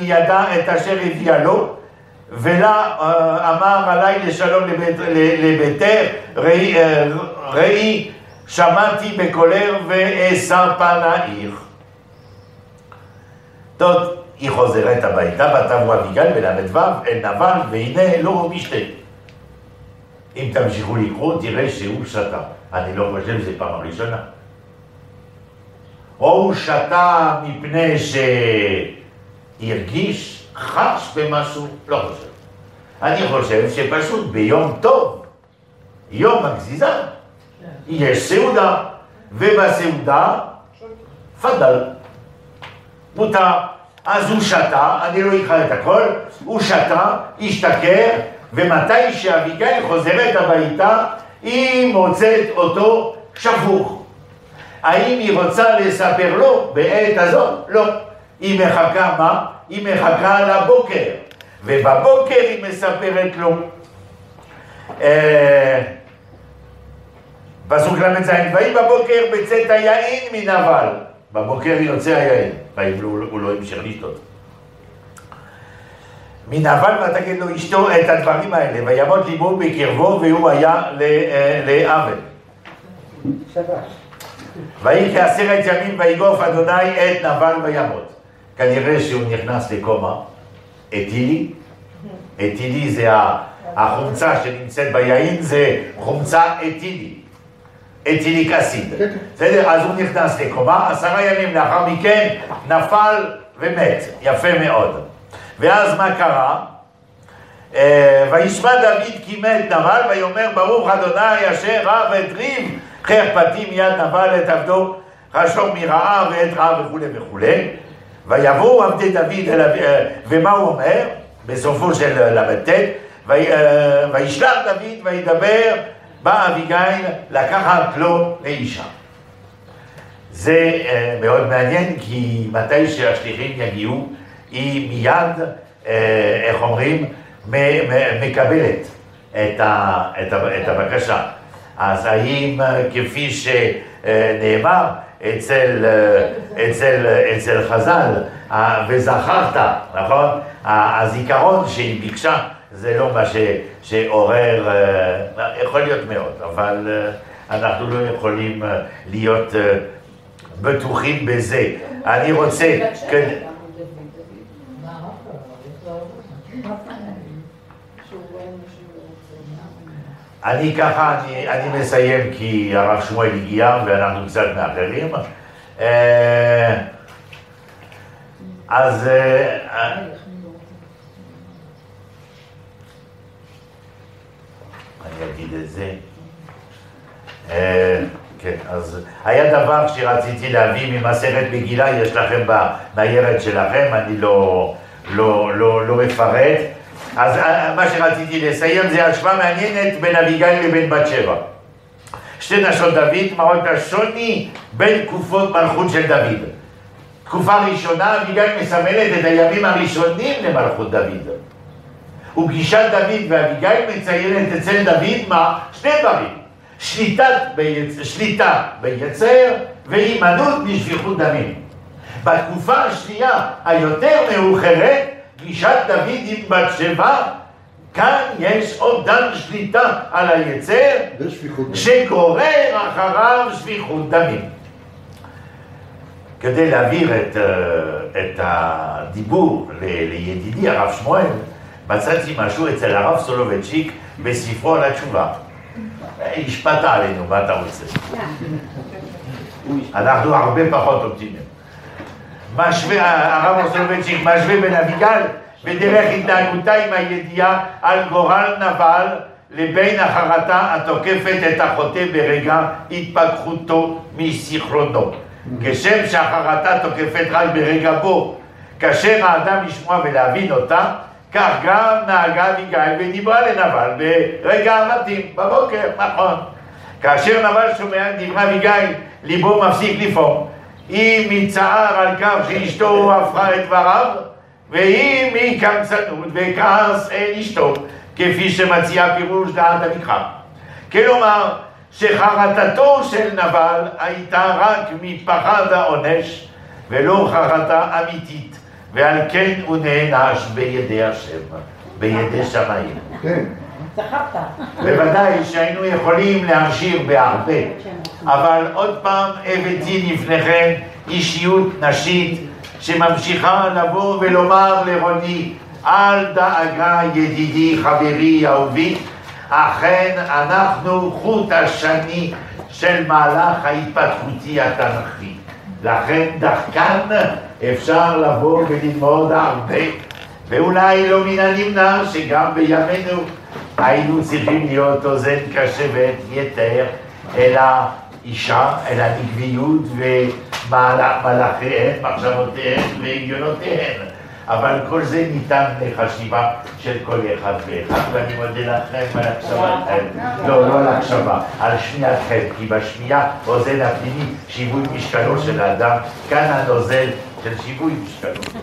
מידה את אשר הביאה לו, ולה אה, אמר עלי לשלום לביתך, ראי, אה, ראי שמעתי בקולר ואשא פנייך. טוב, היא חוזרת הביתה, ותבוא אביגל בל"ו אל נבל, והנה לא הוא משתה. אם תמשיכו לקרוא, תראה שהוא שתה. אני לא חושב שזה פעם ראשונה. או הוא שתה מפני שהרגיש, חש במשהו, לא חושב. אני חושב שפשוט ביום טוב, יום הגזיזה, יש סעודה, ובסעודה פדל. מותר. אז הוא שתה, אני לא אקרא את הכל, הוא שתה, השתכר, ומתי שאביגיל חוזרת הביתה, היא מוצאת אותו שפוך. האם היא רוצה לספר לו בעת הזאת? לא. היא מחכה מה? היא מחכה לבוקר, ובבוקר היא מספרת לו. אה, פסוק ל"ז, ויהי בבוקר בצאת היין מנבל. בבוקר יוצא היין, הוא לא המשיך לשתות. מנבל ותגיד לו אשתו את הדברים האלה, וימות ליבו בקרבו והוא היה אה, לעוול. ויהי כעשרת ימים ויגוף אדוני את נבל וימות. כנראה שהוא נכנס לקומה, אטילי, אטילי זה החומצה שנמצאת ביין, זה חומצה אטילי, אטיליק אסיד. בסדר? אז הוא נכנס לקומה, עשרה ימים לאחר מכן נפל ומת, יפה מאוד. ואז מה קרה? אה, וישמע דוד כי מת נבל, ויאמר ברוך אדוני אשר רב את ריב חרפתי מיד נבל את עבדו חשוב מרעה ואת רעה וכולי וכולי. ויבואו עבדי דוד אל אה, ומה הוא אומר? בסופו של ל"ט, אה, וישלח דוד וידבר, בא אביגיל לקחת לו לאישה. זה מאוד מעניין כי מתי שהשליחים יגיעו היא מיד, אה, איך אומרים, מקבלת את, ה, את, ה, את הבקשה. אז האם אה, כפי שנאמר אצל, אה, אצל, אצל חז"ל, וזכרת, נכון? הזיכרון שהיא ביקשה זה לא מה ש, שעורר, יכול להיות מאוד, אבל אנחנו לא יכולים להיות בטוחים בזה. אני רוצה... כן, אני ככה, אני, אני מסיים כי הרב שמואל הגיע ואנחנו קצת מאחרים. אה, אז אה, אני אגיד את זה. אה, כן, אז היה דבר שרציתי להביא ממסכת מגילה, יש לכם בניירת שלכם, אני לא, לא, לא, לא אפרט. אז אה, מה שרציתי לסיים זה השוואה מעניינת בין אביגיל לבין בת שבע. שתי נשות דוד מראות השוני בין תקופות מלכות של דוד. תקופה ראשונה, אביגיל מסמלת את הימים הראשונים למלכות דוד. ופגישת דוד ואביגיל מציינת אצל דוד מה? שני דברים. שליטת ביצ... שליטה ביצר והימנעות משפיכות דמים. בתקופה השנייה, היותר מאוחרת, פגישת דוד עם בת שבע, כאן יש אובדן שליטה על היצר, שגורר אחריו שפיכות דמים. כדי להעביר את, אה, את הדיבור לידידי הרב שמואל, מצאתי משהו אצל הרב סולובייצ'יק בספרו על התשובה. השפעת עלינו, מה אתה רוצה? אנחנו הרבה פחות אופטימיים. משווה, הרב אוסלובייצ'יק משווה בין אביגל ודרך התנהגותה עם הידיעה על גורל נבל לבין החרטה התוקפת את החוטא ברגע התפכחותו מזיכרונו. כשם שהחרטה תוקפת רק ברגע בו, כאשר האדם לשמוע ולהבין אותה, כך גם נהגה אביגיל ודיברה לנבל ברגע המתאים, בבוקר, נכון. כאשר נבל שומע את דברי אביגיל, ליבו מפסיק לפעום. אם מצער על כך שאשתו הפכה את דבריו, ואם מקמצנות וכעס אל אשתו, כפי שמציע פירוש דעת המקרא. כלומר, שחרטתו של נבל הייתה רק מפחד העונש, ולא חרטה אמיתית, ועל כן הוא נענש בידי השם, בידי שמיים. כן. בוודאי שהיינו יכולים להמשיך בהרבה, אבל עוד פעם הבאתי לפניכם אישיות נשית שממשיכה לבוא ולומר לרוני, אל דאגה ידידי, חברי, אהובי, אכן אנחנו חוט השני של מהלך ההתפתחותי התנ"כי. לכן דחקן אפשר לבוא וללמוד הרבה, ואולי לא מן הנמנע שגם בימינו היינו צריכים להיות אוזן קשבת יתר אל האישה, אל הנגביות ומלאכיהן, מחשבותיהן והגיונותיהן. אבל כל זה ניתן לחשיבה של כל אחד ואחד, ואני מודה לכם על הקשבתכם. לא, לא על הקשבה, על שמיעתכם, כי בשמיעה אוזן הפנימי שיווי משקלו של האדם, כאן הנוזל של שיווי משקלו.